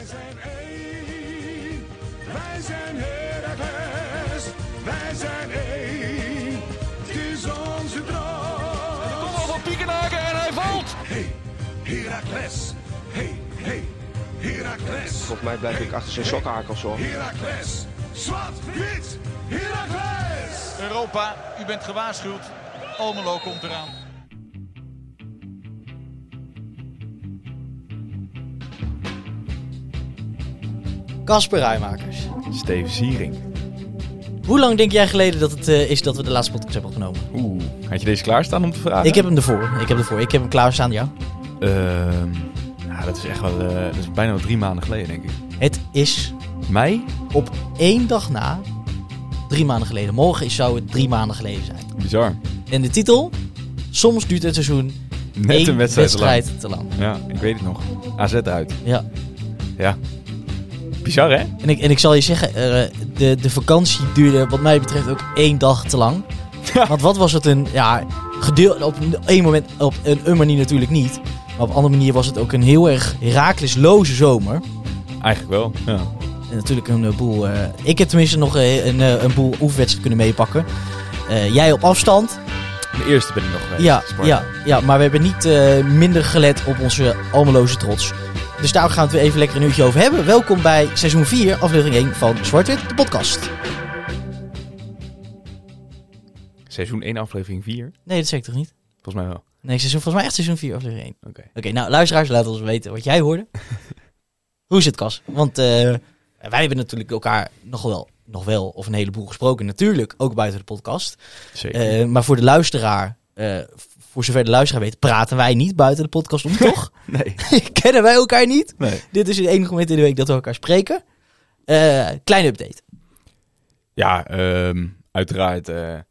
Wij zijn één, wij zijn Heracles, wij zijn één, het is onze droom. Kom al van Piekenhaken en hij valt. Hey, Heracles, hey, hey, Heracles, Volgens mij blijf ik achter zijn sokkenhakels hoor. Heracles, zwart, wit, Heracles. Europa, u bent gewaarschuwd. Almelo komt eraan. Casper Rijmakers. Steven Ziering. Hoe lang denk jij geleden dat het eh, is dat we de laatste podcast hebben opgenomen? Oeh, had je deze klaarstaan om te vragen? Ik heb hem ervoor. Ik heb hem ervoor. Ik heb hem klaarstaan, ja. Ehm, nou, dat is echt wel, eh, dat is bijna wel drie maanden geleden, denk ik. Het is Mei? op één dag na, drie maanden geleden. Morgen zou het drie maanden geleden zijn. Bizar. En de titel? Soms duurt het seizoen Net een wedstrijd, te lang. wedstrijd te lang. Ja, ik weet het nog. AZ uit. Ja. Ja. Bizar, hè? En ik, en ik zal je zeggen, eh, de, de vakantie duurde wat mij betreft ook één dag te lang. Want wat was het een, ja, gedeeld op een, één moment, op een, een manier natuurlijk niet. Maar op een andere manier was het ook een heel erg Herakles-loze zomer. Eigenlijk wel, ja. En natuurlijk een eh, boel, eh, ik heb tenminste nog een, eh, een boel oefenwedstrijden kunnen meepakken. Jij op afstand. De eerste ben ik nog geweest. Ja, Sparta. ja, ja, maar we hebben niet minder gelet op onze almeloze trots. Dus daar gaan we het weer even lekker een uurtje over hebben. Welkom bij seizoen 4, aflevering 1 van Zwart-Wit, de podcast. Seizoen 1, aflevering 4. Nee, dat zeg ik toch niet? Volgens mij wel. Nee, seizoen, volgens mij echt seizoen 4, aflevering 1. Oké. Oké, nou luisteraars, laat ons weten wat jij hoorde. Hoe is het, Cas? Want eh, wij hebben natuurlijk elkaar nog wel, nog wel of een heleboel gesproken. Natuurlijk, ook buiten de podcast. Zeker. Eh, maar voor de luisteraar, eh, voor zover de luisteraar weet, praten wij niet buiten de podcast om, toch? nee. Kennen wij elkaar niet? Nee. Dit is het enige moment in de week dat we elkaar spreken. Eh kleine update. Ja, ehm, uiteraard eh, een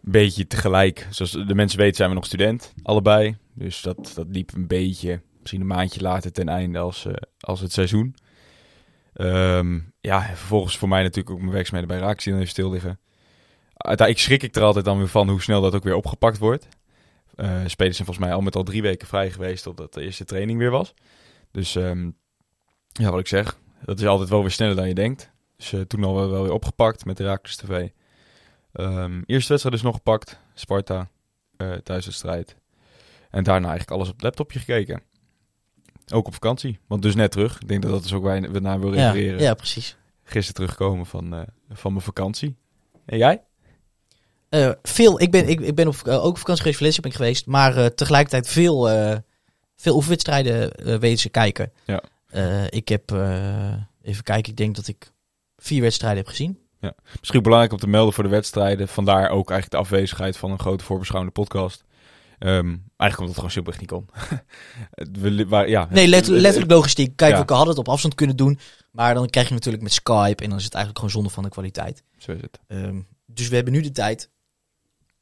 beetje tegelijk. Zoals de mensen weten zijn we nog student, allebei. Dus dat, dat liep een beetje, misschien een maandje later ten einde als, eh, als het seizoen. Ehm, ja, en vervolgens voor mij natuurlijk ook mijn werkzaamheden bij Raak zien even stil liggen. Uiteindelijk schrik ik er altijd dan weer van hoe snel dat ook weer opgepakt wordt. Eh spelers zijn volgens mij al met al drie weken vrij geweest totdat de eerste training weer was. Dus ehm, ja, wat ik zeg, dat is altijd wel weer sneller dan je denkt. Dus eh, toen al wel, wel weer opgepakt met Herakles TV. Ehm eerste wedstrijd is nog gepakt. Sparta, eh thuiswedstrijd. En daarna eigenlijk alles op het laptopje gekeken. Ook op vakantie, want dus net terug. Ik denk dat dat is ook waar je naar wil Ja, refereren. ja, precies. Gisteren terugkomen van, van mijn vakantie. En jij? Eh, veel, ik ben, ik, ik ben op, eh, ook op vakantie geweest, Valencia ben ik geweest. Maar eh, tegelijkertijd veel, veel oefenwedstrijden weten ze kijken. Ja. Ik heb, even kijken, ik denk dat ik vier wedstrijden heb gezien. Misschien belangrijk om te melden voor de wedstrijden. Vandaar ook eigenlijk de afwezigheid van een grote voorbeschouwende podcast. Ehm, eigenlijk omdat het gewoon simpelweg niet kon. Het- we ja, Nee, let- letterlijk logistiek. Kijk, Ja. we hadden het op afstand kunnen doen. Maar dan krijg je natuurlijk met Skype. En dan is het eigenlijk gewoon zonde van de kwaliteit. Zo is het. Ehm, dus we hebben nu de tijd.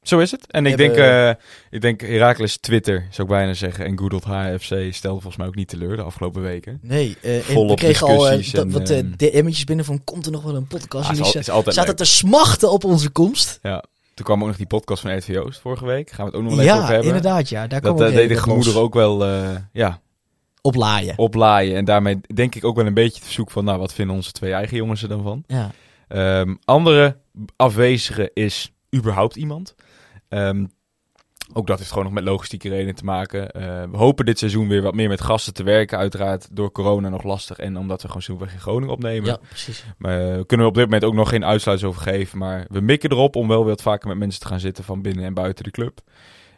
Zo is het. En ik denk, eh ik denk Heracles Twitter, zou ik bijna zeggen. En Good HFC stelde volgens mij ook niet teleur de afgelopen weken. Nee, eh, en Volop we kregen al eh, dat- en, wat eh, ehm, DM'tjes binnen van komt er nog wel een podcast? Ah, is, Jullie zaten leuk. te smachten op onze komst. Ja. Toen kwam ook nog die podcast van RTV Oost vorige week. Gaan we het ook nog wel even over Ja, hebben. inderdaad. Ja, daar Dat eh, deed de gemoeder los. ook wel eh, ja, oplaaien. oplaaien. En daarmee denk ik ook wel een beetje het verzoek van... nou, wat vinden onze twee eigen jongens er dan van? Ja. Ehm, andere afwezige is überhaupt iemand. Ehm, ook dat heeft gewoon nog met logistieke redenen te maken. Eh, we hopen dit seizoen weer wat meer met gasten te werken. Uiteraard door corona nog lastig. En omdat we gewoon simpelweg in Groningen opnemen. ja, precies. Maar we kunnen er op dit moment ook nog geen uitsluitsel over geven. Maar we mikken erop om wel weer wat vaker met mensen te gaan zitten van binnen en buiten de club.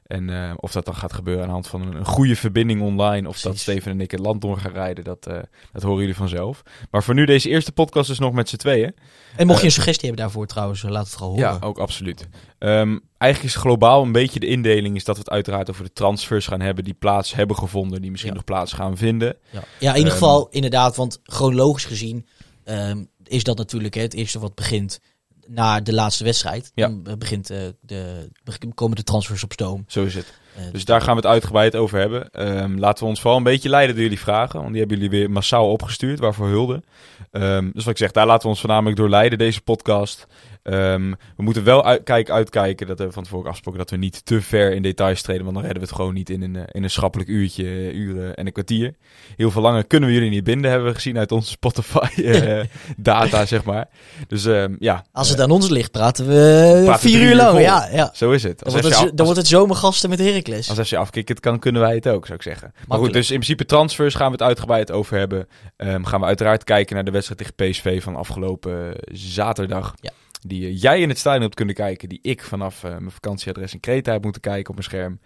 En eh, of dat dan gaat gebeuren aan de hand van een, een goede verbinding online. Of dat. Steven en ik het land door gaan rijden. Dat, eh, dat horen jullie vanzelf. Maar voor nu deze eerste podcast is nog met z'n tweeën. En mocht je Eh, een suggestie hebben daarvoor trouwens, laat het gewoon horen. Ja, ook absoluut. Ehm, eigenlijk is globaal een beetje de indeling is dat we het uiteraard over de transfers gaan hebben die plaats hebben gevonden, die misschien Ja. nog plaats gaan vinden. Ja, ja in ieder Ehm, geval inderdaad, want chronologisch gezien ehm, is dat natuurlijk hè, het eerste wat begint na de laatste wedstrijd. Ja. Dan begint, eh, de, komen de transfers op stoom. Zo is het. Eh, Dus daar gaan we het uitgebreid over hebben. Ehm, laten we ons vooral een beetje leiden door jullie vragen, want die hebben jullie weer massaal opgestuurd, waarvoor hulde. Ehm, dus wat ik zeg, daar laten we ons voornamelijk door leiden, deze podcast. Ehm, we moeten wel uit, kijk, uitkijken, dat we van tevoren afgesproken, dat we niet te ver in details treden, want dan redden we het gewoon niet in een, eh, in een schappelijk uurtje, eh, uren en een kwartier. Heel veel langer kunnen we jullie niet binden, hebben we gezien uit onze Spotify-data, zeg maar. Dus ehm, ja, Als het aan ons ligt, praten we Praten vier uur uur lang. Ja, ja. zo is het. Dan wordt, het, af- dan wordt het zomergasten met Heracles. Als FC afkicken kan, kunnen wij het ook, zou ik zeggen. Maar goed, dus in principe transfers gaan we het uitgebreid over hebben. Ehm, gaan we uiteraard kijken naar de wedstrijd tegen PSV van afgelopen eh, zaterdag. Ja. Die eh, jij in het stadion hebt kunnen kijken. Die ik vanaf eh, mijn vakantieadres in Kreta heb moeten kijken op mijn scherm.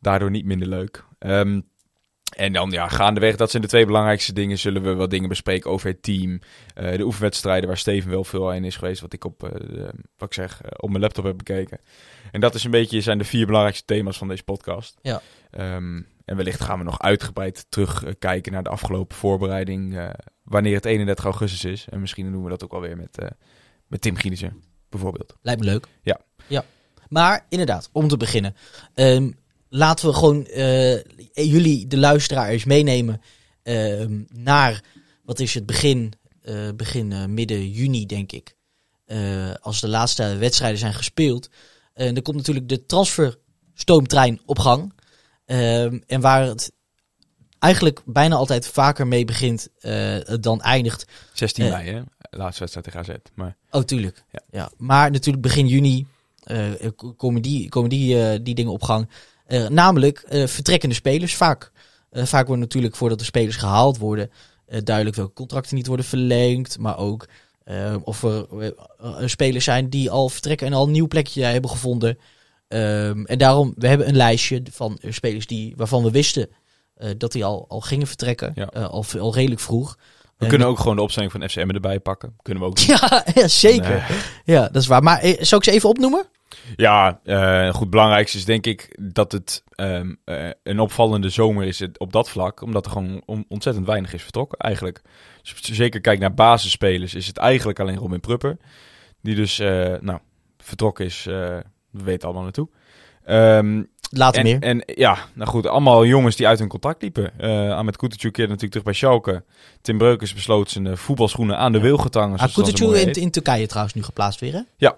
Daardoor niet minder leuk. Ehm, en dan ja, gaandeweg, dat zijn de twee belangrijkste dingen. Zullen we wat dingen bespreken over het team. Eh, de oefenwedstrijden waar Steven wel veel in is geweest. Wat ik op, de- wat ik zeg, op mijn laptop heb bekeken. En dat is een beetje, zijn de vier belangrijkste thema's van deze podcast. Ja. Ehm, en wellicht gaan we nog uitgebreid terugkijken naar de afgelopen voorbereiding. wanneer het 31 augustus is. En misschien doen we dat ook alweer met, met Tim Gielissen, bijvoorbeeld. Lijkt me leuk. Ja. ja. Maar inderdaad, om te beginnen. ehm, laten we gewoon eh, jullie, de luisteraar, eens meenemen ehm, naar, wat is het, begin, eh, begin eh, midden juni, denk ik. Als de laatste wedstrijden zijn gespeeld. En dan komt natuurlijk de transferstoomtrein op gang. Ehm, en waar het eigenlijk bijna altijd vaker mee begint dan eindigt, 16 Eh. mei, hè? Laatste wedstrijd tegen AZ. Maar Oh, tuurlijk. Ja. Ja. Maar natuurlijk begin juni eh, komen, die, komen die, eh, die dingen op gang. Eh, namelijk eh, vertrekkende spelers. Vaak, eh, vaak wordt natuurlijk voordat de spelers gehaald worden... eh, duidelijk welke contracten niet worden verlengd. Maar ook eh, of er eh, eh, spelers zijn die al vertrekken en al een nieuw plekje hebben gevonden. Ehm, en daarom, we hebben een lijstje van eh, spelers die, waarvan we wisten... eh, dat die al, al gingen vertrekken. Ja. Eh, al, al redelijk vroeg. We En- kunnen ook gewoon de opstelling van FCM erbij pakken. Kunnen we ook. Ja, ja zeker. Nee. Ja, dat is waar. Maar eh, zal ik ze even opnoemen? Ja, eh goed. Belangrijkste is denk ik dat het ehm, eh, een opvallende zomer is op dat vlak. Omdat er gewoon on- ontzettend weinig is vertrokken eigenlijk. Dus als je zeker kijk naar basisspelers is het eigenlijk alleen Robin Prupper. Die dus, nou, vertrokken is. we weten allemaal naartoe. Ehm, Later en, meer. en ja, nou goed, allemaal jongens die uit hun contract liepen. Eh Ahmed Kutucu keerde natuurlijk terug bij Schalke. Tim Breukers besloot zijn eh, voetbalschoenen aan de wil getangen. zoals dat zo Akutucu mooi in, in Turkije trouwens nu geplaatst weer, hè?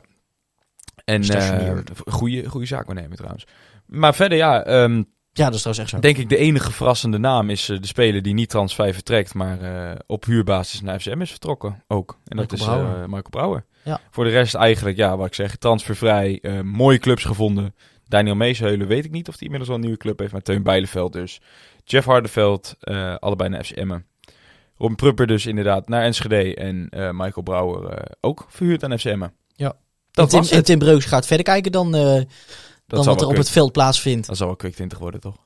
En Stationeerd. eh goede, goede zaak nemen trouwens. Maar verder ja, ehm, Ja, dat is trouwens echt zo. denk ik de enige verrassende naam is de speler die niet transfer vertrekt, maar op huurbasis naar FCM is vertrokken ook. En dat is Brouwer. Michael Brouwer. Ja. Voor de rest eigenlijk, ja, wat ik zeg, transfervrij, mooie clubs gevonden. Daniel Meesheulen weet ik niet of hij inmiddels wel een nieuwe club heeft, maar Teun Bijleveld dus. Jeff Hardeveld, eh, allebei naar FCM. Robin Prupper dus inderdaad naar Enschede en eh, Michael Brouwer eh, ook verhuurd aan FCM. Ja. Dat en, Tim, was en het. Tim gaat verder kijken dan, eh, dan wat er op quick- het veld plaatsvindt. Dat zal wel quick 20 worden, toch?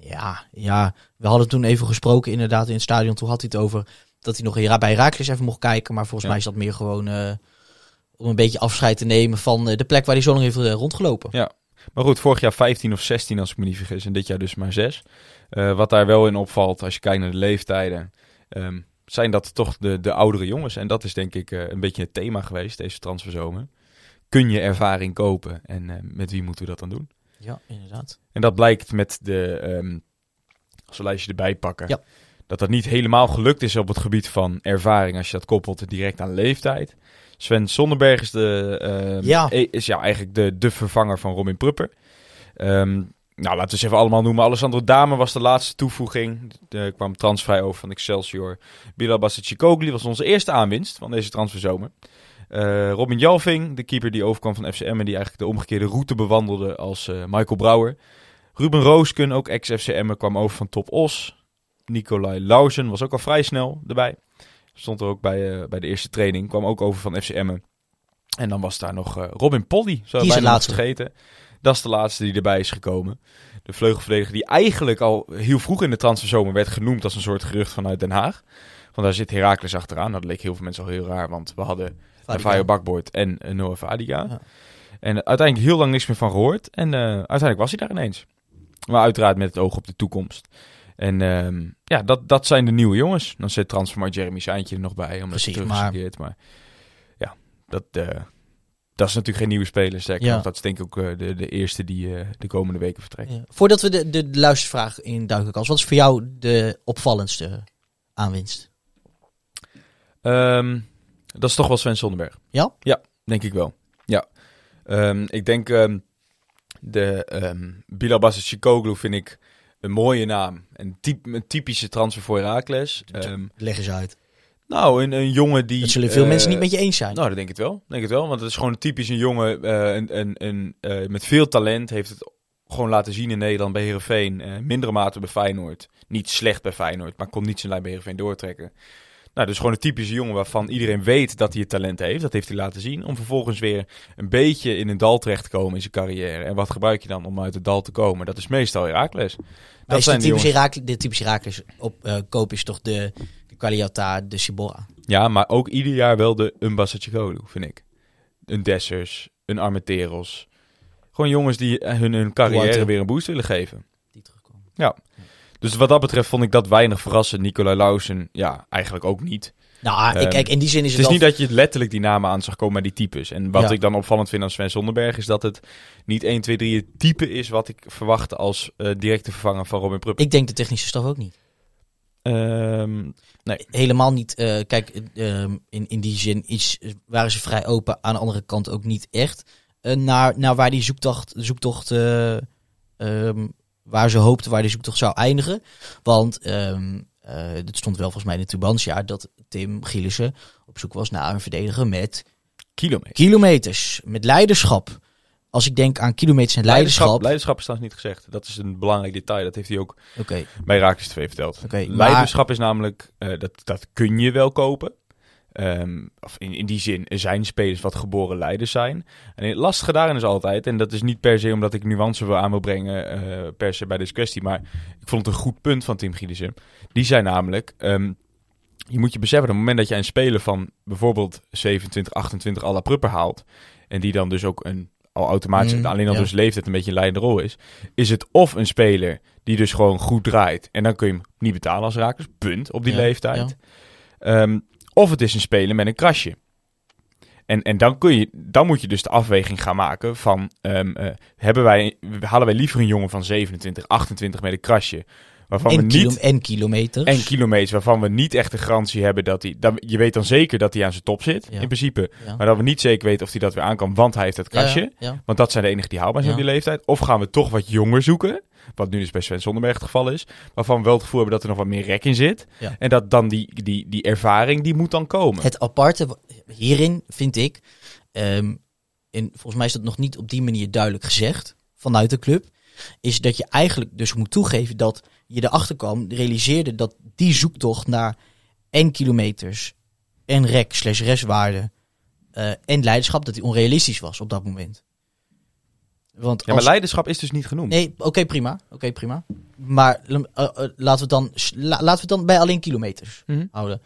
Ja, ja, we hadden toen even gesproken inderdaad in het stadion. Toen had hij het over dat hij nog in- bij Raakles even mocht kijken. Maar volgens Ja. mij is dat meer gewoon eh, om een beetje afscheid te nemen van eh, de plek waar hij zo lang heeft rondgelopen. Ja. Maar goed, vorig jaar 15 of 16 als ik me niet vergis. En dit jaar dus maar 6. wat daar wel in opvalt, als je kijkt naar de leeftijden, ehm, zijn dat toch de, de oudere jongens. En dat is denk ik eh, een beetje het thema geweest deze transferzomer. Kun je ervaring kopen en eh, met wie moeten we dat dan doen? Ja, inderdaad. En dat blijkt met de, ehm, als we een lijstje erbij pakken, Ja. dat dat niet helemaal gelukt is op het gebied van ervaring als je dat koppelt direct aan leeftijd. Sven Sonnenberg is, de, ehm, Ja. e- is ja, eigenlijk de, de vervanger van Robin Prupper. Ehm, nou, laten we ze even allemaal noemen. Alessandro Dame was de laatste toevoeging. Er kwam transvrij over van Excelsior. Bilal Bassicogli was onze eerste aanwinst van deze transferzomer. Eh, Robin Jalving, de keeper die overkwam van FCM en die eigenlijk de omgekeerde route bewandelde als eh, Michael Brouwer. Ruben Roosken, ook ex-FCM, kwam over van Top Os. Nicolai Lausen was ook al vrij snel erbij. Stond er ook bij, eh, bij de eerste training. Kwam ook over van FCM. En dan was daar nog eh, Robin Polly. Zo Die is de laatste. vergeten. Dat is de laatste die erbij is gekomen. De vleugelverdediger die eigenlijk al heel vroeg in de transferzomer werd genoemd als een soort gerucht vanuit Den Haag. Want daar zit Heracles achteraan. Dat leek heel veel mensen al heel raar. Want we hadden Navajo Bakboord en uh, Noah. Ja. En uh, uiteindelijk heel lang niks meer van gehoord. En uiteindelijk was hij daar ineens. Maar uiteraard met het oog op de toekomst. En uh, ja, dat, dat zijn de nieuwe jongens. Dan zit transfermarkt Jeremy Seintje er nog bij. Omdat Precies, hij terug maar... maar ja, dat, uh, dat is natuurlijk geen nieuwe speler. Sterker Ja. nog, dat is denk ik ook uh, de, de eerste die uh, de komende weken vertrekt. Ja. Voordat we de, de, luistervraag induiken, Kas, wat is voor jou de opvallendste aanwinst? Um, dat is toch wel Sven Sonderberg. Ja? Ja, Denk ik wel. Ja. Ehm, ik denk ehm, de ehm Bilal Bassachikoglu vind ik een mooie naam. Een, typ, een typische transfer voor Herakles. Ehm Leg eens uit. nou, een, een jongen die... Dat zullen veel eh, mensen niet met je eens zijn. Nou, dat denk ik wel. Denk het wel. Want het is gewoon een typisch een jongen eh, een, een, een, eh, met veel talent. Heeft het gewoon laten zien in Nederland bij Herenveen. Mindere mate bij Feyenoord. Niet slecht bij Feyenoord, maar kon niet zijn lijn bij Herenveen doortrekken. Nou, dus gewoon een typische jongen waarvan iedereen weet dat hij het talent heeft. Dat heeft hij laten zien. Om vervolgens weer een beetje in een dal terecht te komen in zijn carrière. En wat gebruik je dan om uit het dal te komen? Dat is meestal Herakles. Dat is zijn de typische. Herakles, de typische Herakles op eh, koop is toch de, de Qualiata, de Sibora. Ja, maar ook ieder jaar wel de Umbasachigolu, vind ik. Een Dessers, een Armenteros. Gewoon jongens die hun, hun carrière weer een boost willen geven. Die terugkomen. Dus wat dat betreft vond ik dat weinig verrassend. Nicolai Lausen, ja, eigenlijk ook niet. Nou, ik, Ehm, kijk, in die zin is Het het, is niet dat je letterlijk die namen aan zag komen met die types. En wat Ja. ik dan opvallend vind aan Sven Zonderberg is dat het niet 1, 2, 3 het type is wat ik verwachtte als eh, directe vervanger van Robin Prupp. Ik denk de technische staf ook niet. Ehm, Helemaal niet. eh, kijk, eh, ehm, in, in die zin is, waren ze vrij open. Aan de andere kant ook niet echt. eh, naar, naar waar die zoektocht, zoektocht waar ze hoopten waar die zoektocht zou eindigen. Want eh, het stond wel volgens mij in de Tubantia dat Tim Gielissen op zoek was naar een verdediger met kilometer. kilometers, met leiderschap. Als ik denk aan kilometers en Leiderschap, leiderschap. leiderschap is trouwens niet gezegd. Dat is een belangrijk detail. Dat heeft hij ook bij Raakles TV verteld. Oké, maar- Leiderschap is namelijk, eh, dat, dat kun je wel kopen. Ehm, of in, in die zin, zijn spelers wat geboren leiders zijn. En het lastige daarin is altijd, en dat is niet per se omdat ik nuance wil aan wil brengen, eh, per se bij deze kwestie, maar ik vond het een goed punt van Tim Gielissen. Die zei namelijk, ehm, je moet je beseffen, op het moment dat jij een speler van bijvoorbeeld 27, 28 à la Prupper haalt, en die dan dus ook een, al automatisch, Mm, alleen al ja. dus leeftijd een beetje een leidende rol is, is het of een speler die dus gewoon goed draait, en dan kun je hem niet betalen als rakers, punt, op die Ja, leeftijd. Ehm, of het is een speler met een krasje. En, en dan, kun je, dan moet je dus de afweging gaan maken van... ehm, eh, hebben wij, halen wij liever een jongen van 27, 28 met een krasje... waarvan we en, kilo, niet... en kilometers. En kilometers waarvan we niet echt de garantie hebben dat hij... Dan, je weet dan zeker dat hij aan zijn top zit, Ja. in principe. Ja. Maar dat we niet zeker weten of hij dat weer aan kan, want hij heeft het krasje. Ja. Want dat zijn de enigen die haalbaar zijn op die leeftijd. Of gaan we toch wat jonger zoeken. Wat nu dus bij Sven Zonderberg het geval is. Waarvan we wel het gevoel hebben dat er nog wat meer rek in zit. En dat dan die, die, die ervaring, die moet dan komen. Het aparte hierin vind ik, ehm, en volgens mij is dat nog niet op die manier duidelijk gezegd vanuit de club, is dat je eigenlijk dus moet toegeven dat je erachter kwam, realiseerde dat die zoektocht naar en kilometers en rek slash restwaarde eh, en leiderschap, dat die onrealistisch was op dat moment. Want Ja, maar leiderschap is dus niet genoemd. Nee, oké, prima. Oké, prima. Maar eh, eh, laten, we het dan, la- laten we het dan bij alleen kilometers Mhm. houden.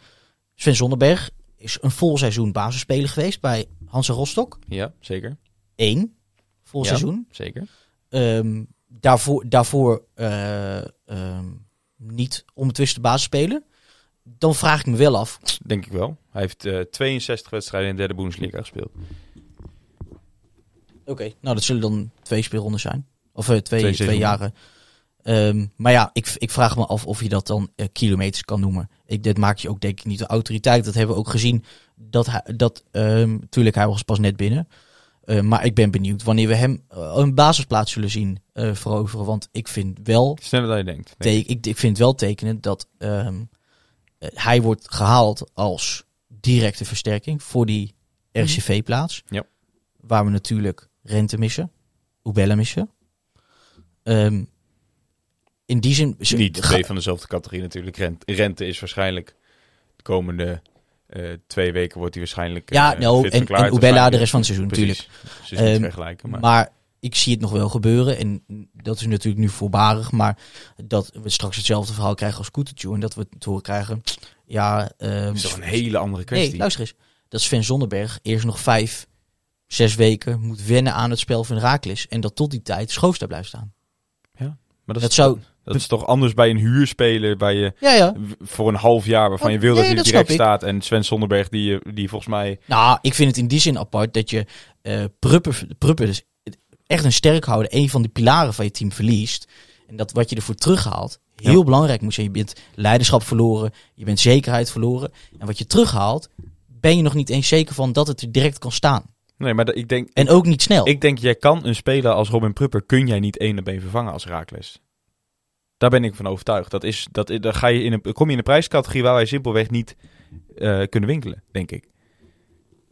Sven Zonderberg is een vol seizoen basisspeler geweest bij Hansa Rostock. Ja, zeker. Eén vol Ja. seizoen. Zeker. Ehm, daarvoor daarvoor eh, ehm, niet onbetwiste basisspeler. Dan vraag ik me wel af. Denk ik wel. Hij heeft eh, 62 wedstrijden in de derde Bundesliga gespeeld. Oké, nou dat zullen dan twee speelrondes zijn. Of eh, twee, Twee jaren. Ehm, maar ja, ik, ik vraag me af of je dat dan kilometers kan noemen. Ik, dit maakt je ook denk ik niet de autoriteit. Dat hebben we ook gezien. Dat hij, dat, ehm tuurlijk, hij was pas net binnen. Eh, maar ik ben benieuwd wanneer we hem eh, een basisplaats zullen zien eh, veroveren. Want ik vind wel Sneller dan je denkt. denk ik. ik, ik vind wel tekenend dat ehm, eh, hij wordt gehaald als directe versterking voor die RCV-plaats. Ja. Waar we natuurlijk Rente missen, Oebella missen. Ehm, in die zin... ze- Niet twee van dezelfde categorie natuurlijk. Rente, rente is waarschijnlijk de komende eh, twee weken wordt hij waarschijnlijk ja, eh, nou, fit en, en Oebella de rest van het seizoen natuurlijk. Dus het niet Ehm, vergelijken. Maar, Maar ik zie het nog wel gebeuren. En dat is natuurlijk nu voorbarig. Maar dat we straks hetzelfde verhaal krijgen als Koetertje. En dat we te horen krijgen... Ja, ehm, dat is toch een hele andere kwestie. Nee, luister eens. Dat Sven Zonderberg eerst nog vijf, zes weken moet wennen aan het spel van Raaklis. En dat tot die tijd Schoofs daar blijft staan. maar dat, zou- dat is toch anders bij een huurspeler waar je Ja, ja. voor een half jaar waarvan je wil Oh, dat nee, hij dat direct staat. En Sven Sonderberg die, je- die volgens mij... Nou, ik vind het in die zin apart dat je eh Pruppen, Pruppen dus echt een sterk houden. Een van de pilaren van je team verliest. En dat wat je ervoor terughaalt heel belangrijk moet zijn. Je bent leiderschap verloren. Je bent zekerheid verloren. En wat je terughaalt, ben je nog niet eens zeker van dat het er direct kan staan. Nee, maar dat- ik denk, En ook niet snel. ik denk, jij kan een speler als Robin Prupper, kun jij niet één op één vervangen als Raakles. Daar ben ik van overtuigd. Dat is, dat, dan ga je in een, kom je in een prijscategorie waar wij simpelweg niet eh, kunnen winkelen, denk ik.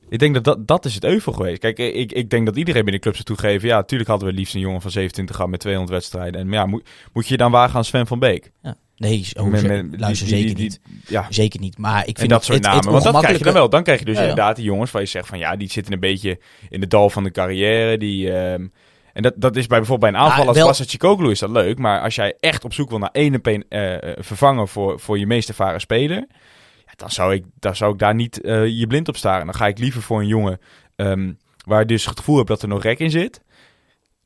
Ik denk dat, dat dat is het euvel geweest. Kijk, ik, ik denk dat iedereen binnen de club zou toegeven. Ja, natuurlijk hadden we liefst een jongen van 27 gehad met 200 wedstrijden. En maar ja, moet, moet je dan wagen aan Sven van Beek? Ja. Nee, zo, Met- luister, die- zeker die- niet. Ja, Zeker niet. Maar ik vind en dat het- soort het- namen. het Want dat krijg je dan wel. Dan krijg je dus Ja, inderdaad die jongens waar je zegt van ja, die zitten een beetje in de dal van de carrière. Die, ehm, en dat, dat is bij bijvoorbeeld bij een aanval als wel- Vasa Chikoglu is dat leuk. Maar als jij echt op zoek wil naar één op één eh, eh, vervangen voor, voor je meest ervaren speler. Ja, dan, zou ik, dan zou ik daar niet eh, je blind op staren. Dan ga ik liever voor een jongen ehm, waar je dus het gevoel hebt dat er nog rek in zit.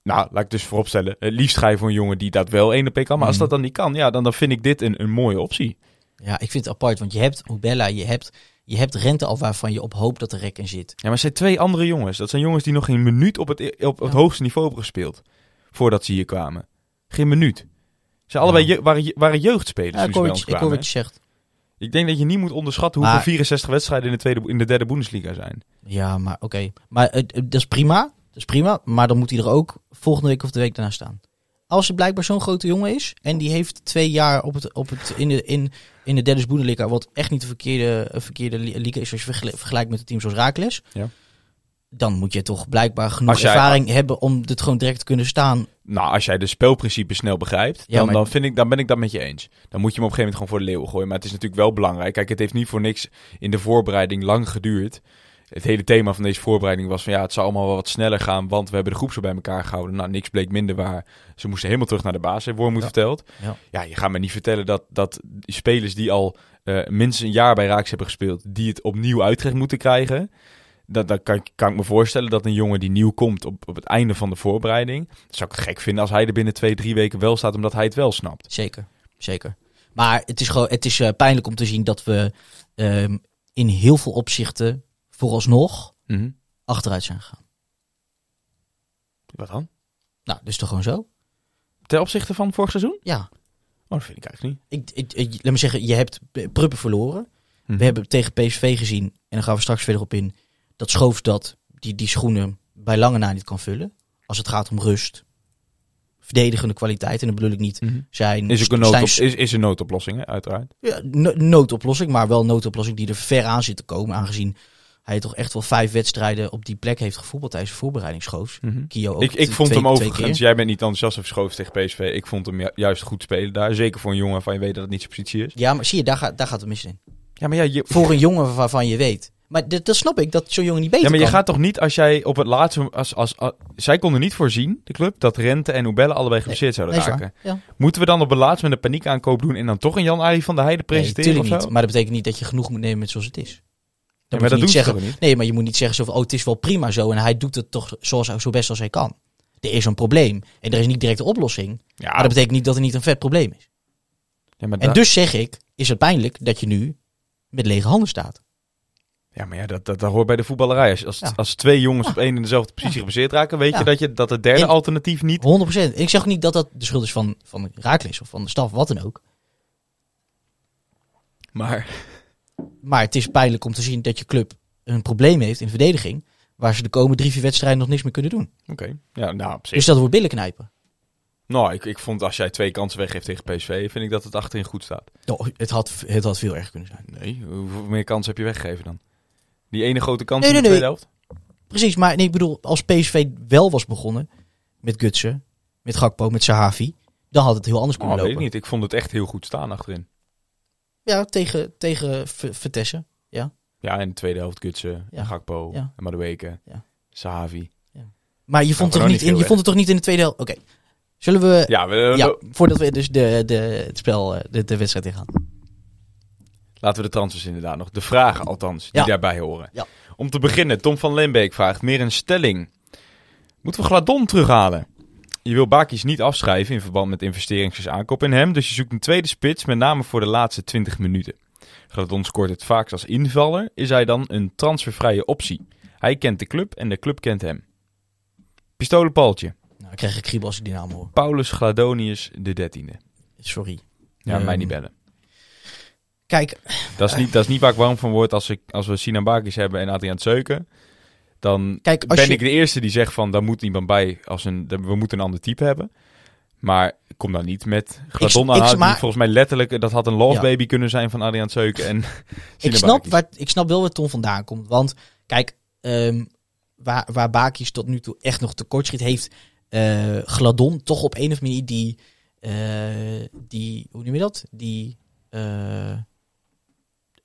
Nou, laat ik dus vooropstellen. Het liefst ga je voor een jongen die dat wel één op één kan. Maar als Mhm. dat dan niet kan, ja, dan, dan vind ik dit een, een mooie optie. Ja, ik vind het apart. Want je hebt Hubella, je hebt, je hebt Rente al waarvan je op hoopt dat er rek in zit. Ja, maar het zijn twee andere jongens. Dat zijn jongens die nog geen minuut op het, op het Ja. hoogste niveau hebben gespeeld. Voordat ze hier kwamen. Geen minuut. Ze allebei Ja. je- waren, waren jeugdspelers Ja, toen bij ons je, ik hoor kwamen. wat je zegt. Ik denk dat je niet moet onderschatten hoeveel Maar- 64 wedstrijden in de, tweede, in de derde Bundesliga zijn. Ja, maar oké. Maar het- het- dat is prima. Dat is prima. Maar dan moet hij er ook volgende week of de week daarna staan. Als het blijkbaar zo'n grote jongen is. En die heeft twee jaar op het, op het, in, de, in, in de derde Bundesliga. Wat echt niet de verkeerde, verkeerde li- liga is. Als je vergel- vergelijkt met een team zoals Raakles. Ja. Dan moet je toch blijkbaar genoeg jij- ervaring hebben om dit gewoon direct te kunnen staan. Nou, als jij de spelprincipes snel begrijpt, Ja, dan, maar- dan, vind ik, dan ben ik dat met je eens. Dan moet je hem op een gegeven moment gewoon voor de leeuwen gooien. Maar het is natuurlijk wel belangrijk. Kijk, het heeft niet voor niks in de voorbereiding lang geduurd. Het hele thema van deze voorbereiding was van ja, het zou allemaal wel wat sneller gaan, want we hebben de groep zo bij elkaar gehouden. Nou, niks bleek minder waar. Ze moesten helemaal terug naar de basis, heeft Wormoed Ja. verteld. Ja. Ja, je gaat me niet vertellen dat, dat spelers die al eh, minstens een jaar bij Raaks hebben gespeeld, die het opnieuw uitgelegd moeten krijgen. Dat, dat kan, kan ik me voorstellen dat een jongen die nieuw komt op, op het einde van de voorbereiding, zou ik het gek vinden als hij er binnen twee, drie weken wel staat, omdat hij het wel snapt. Zeker, zeker. Maar het is gewoon, het is eh, pijnlijk om te zien dat we ehm, in heel veel opzichten vooralsnog achteruit zijn gegaan. Wat dan? Nou, is toch gewoon zo? Ten opzichte van vorig seizoen? Ja. Oh, dat vind ik eigenlijk niet. Ik, ik, ik- laat me zeggen, je hebt Pruppen verloren. Mhm. We hebben tegen PSV gezien, en dan gaan we straks verder op in, dat Schoofs dat die, die schoenen bij lange na niet kan vullen. Als het gaat om rust, verdedigende kwaliteit, en dat bedoel ik niet Mhm. zijn... Is, ook een noodop, is, is een noodoplossing, hè, uiteraard. Ja, no- noodoplossing, maar wel een noodoplossing die er ver aan zit te komen. Aangezien hij toch echt wel vijf wedstrijden op die plek heeft gevoetbald tijdens de voorbereidingsschoof. Kio ook Ik, vond twee- hem overigens, jij bent niet enthousiast over Schoofs tegen PSV. Ik vond hem ju- juist goed spelen daar. Zeker voor een jongen waarvan je weet dat het niet zijn positie is. Ja, maar zie je, daar gaat, daar gaat het mis in. Ja, maar ja, je, Voor een jongen waarvan je weet. Maar dat, dat snap ik, dat zo'n jongen niet beter ja, maar je kan. gaat toch niet als jij op het laatste... Als, als, als- zij konden niet voorzien, de club, dat Rente en Oebelle allebei geblesseerd zouden Nee, raken. Ja. Moeten we dan op het laatste met een paniekaankoop doen en dan toch een Jan-Arie van der Heijden Nee, presenteren tuurlijk of zo? niet. Maar dat betekent niet dat je genoeg moet nemen met zoals het is. Dan maar moet dat je niet zeggen. niet? Nee, maar je moet niet zeggen zo van, oh, het is wel prima zo. En hij doet het toch zoals, zo best als hij kan. Er is een probleem. En er is niet direct een oplossing. Ja, Maar dat betekent niet dat er niet een vet probleem is. ja, maar En dus zeg ik, is het pijnlijk dat je nu met lege handen staat. Ja, maar ja, dat, dat, dat hoort bij de voetballerij. Als, als, Ja. als twee jongens Ja. op één en dezelfde positie geblesseerd raken, weet je dat, je dat het derde En- alternatief niet... 100%. En ik zeg ook niet dat dat de schuld is van, van Raakles of van de staf, wat dan ook. Maar Maar het is pijnlijk om te zien dat je club een probleem heeft in verdediging. Waar ze de komende drie, vier wedstrijden nog niks meer kunnen doen. Oké, ja, nou. Dus dat wordt billen knijpen. Nou, ik, ik vond als jij twee kansen weggeeft tegen PSV, vind ik dat het achterin goed staat. Nou, het, had, het had veel erger kunnen zijn. Nee, hoeveel meer kansen heb je weggegeven dan? Die ene grote kans Nee, in de nee, tweede helft? Precies, maar nee, ik bedoel, als PSV wel was begonnen met Gutsen, met Gakpo, met Sahavi, dan had het heel anders Oh, kunnen weet ik lopen. niet. Ik vond het echt heel goed staan achterin. Ja, tegen, tegen Vitesse. Ja, in de tweede helft Gutsen, Ja. Gakpo, Ja. en Madueke, Ja. Sahavi. Maar je vond, we toch nou niet in, je vond het toch niet in de tweede helft? Oké. Zullen we... Ja, we, ja, voordat we dus de, de, het spel, eh, de, de wedstrijd ingaan. laten we de transfers inderdaad nog. De vragen althans, die Ja. daarbij horen. Ja. Om te beginnen, Tom van Lembeek vraagt meer een stelling. Moeten we Gladon terughalen? Je wil Bakis niet afschrijven in verband met investerings- aankoop in hem, dus je zoekt een tweede spits, met name voor de laatste 20 minuten. Gladon scoort het vaakst als invaller, is hij dan een transfervrije optie? Hij kent de club en de club kent hem. Pistolenpaaltje. Nou, ik krijg ik kriebel als ik die naam hoor. Paulus Gladonius de dertiende. Sorry. Ja, Ehm, mij niet bellen. Kijk, Dat is, niet, dat is niet waar ik warm van word als, ik, als we Sinan Bakis hebben en Adriaan Zeuken. Dan Kijk, als ben je- ik de eerste die zegt van, daar moet iemand bij, als een, we moeten een ander type hebben. Maar kom dan niet met Gladon maar- die volgens mij letterlijk, dat had een love Ja. baby kunnen zijn van Adriaan Zeuken en ik, snap waar, ik snap wel waar Tom vandaan komt. Want kijk, ehm, waar, waar Bakis tot nu toe echt nog tekort schiet, heeft eh, Gladon toch op een of andere manier die, eh, die hoe noem je dat? Die, eh,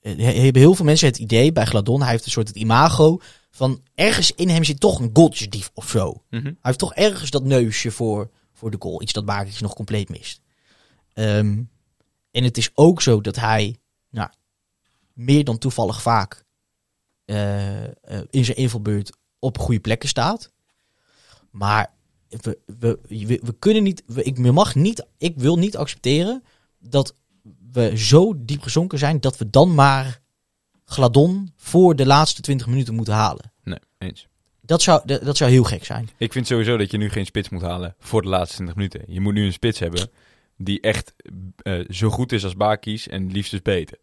he- hebben heel veel mensen het idee bij Gladon, hij heeft een soort het imago van ergens in hem zit toch een goaltjesdief of zo. Mhm. Hij heeft toch ergens dat neusje voor, voor de goal. Iets dat Bakis nog compleet mist. Ehm, en het is ook zo dat hij nou, meer dan toevallig vaak eh, eh, in zijn invalbeurt op goede plekken staat. Maar we, we, we, we kunnen niet, we, ik mag niet, ik wil niet accepteren dat we zo diep gezonken zijn dat we dan maar Gladon voor de laatste 20 minuten moeten halen. Nee, eens. Dat zou, dat, zou heel gek zijn. Ik vind sowieso dat je nu geen spits moet halen voor de laatste 20 minuten. Je moet nu een spits hebben die echt eh, zo goed is als Bakis en liefst dus beter.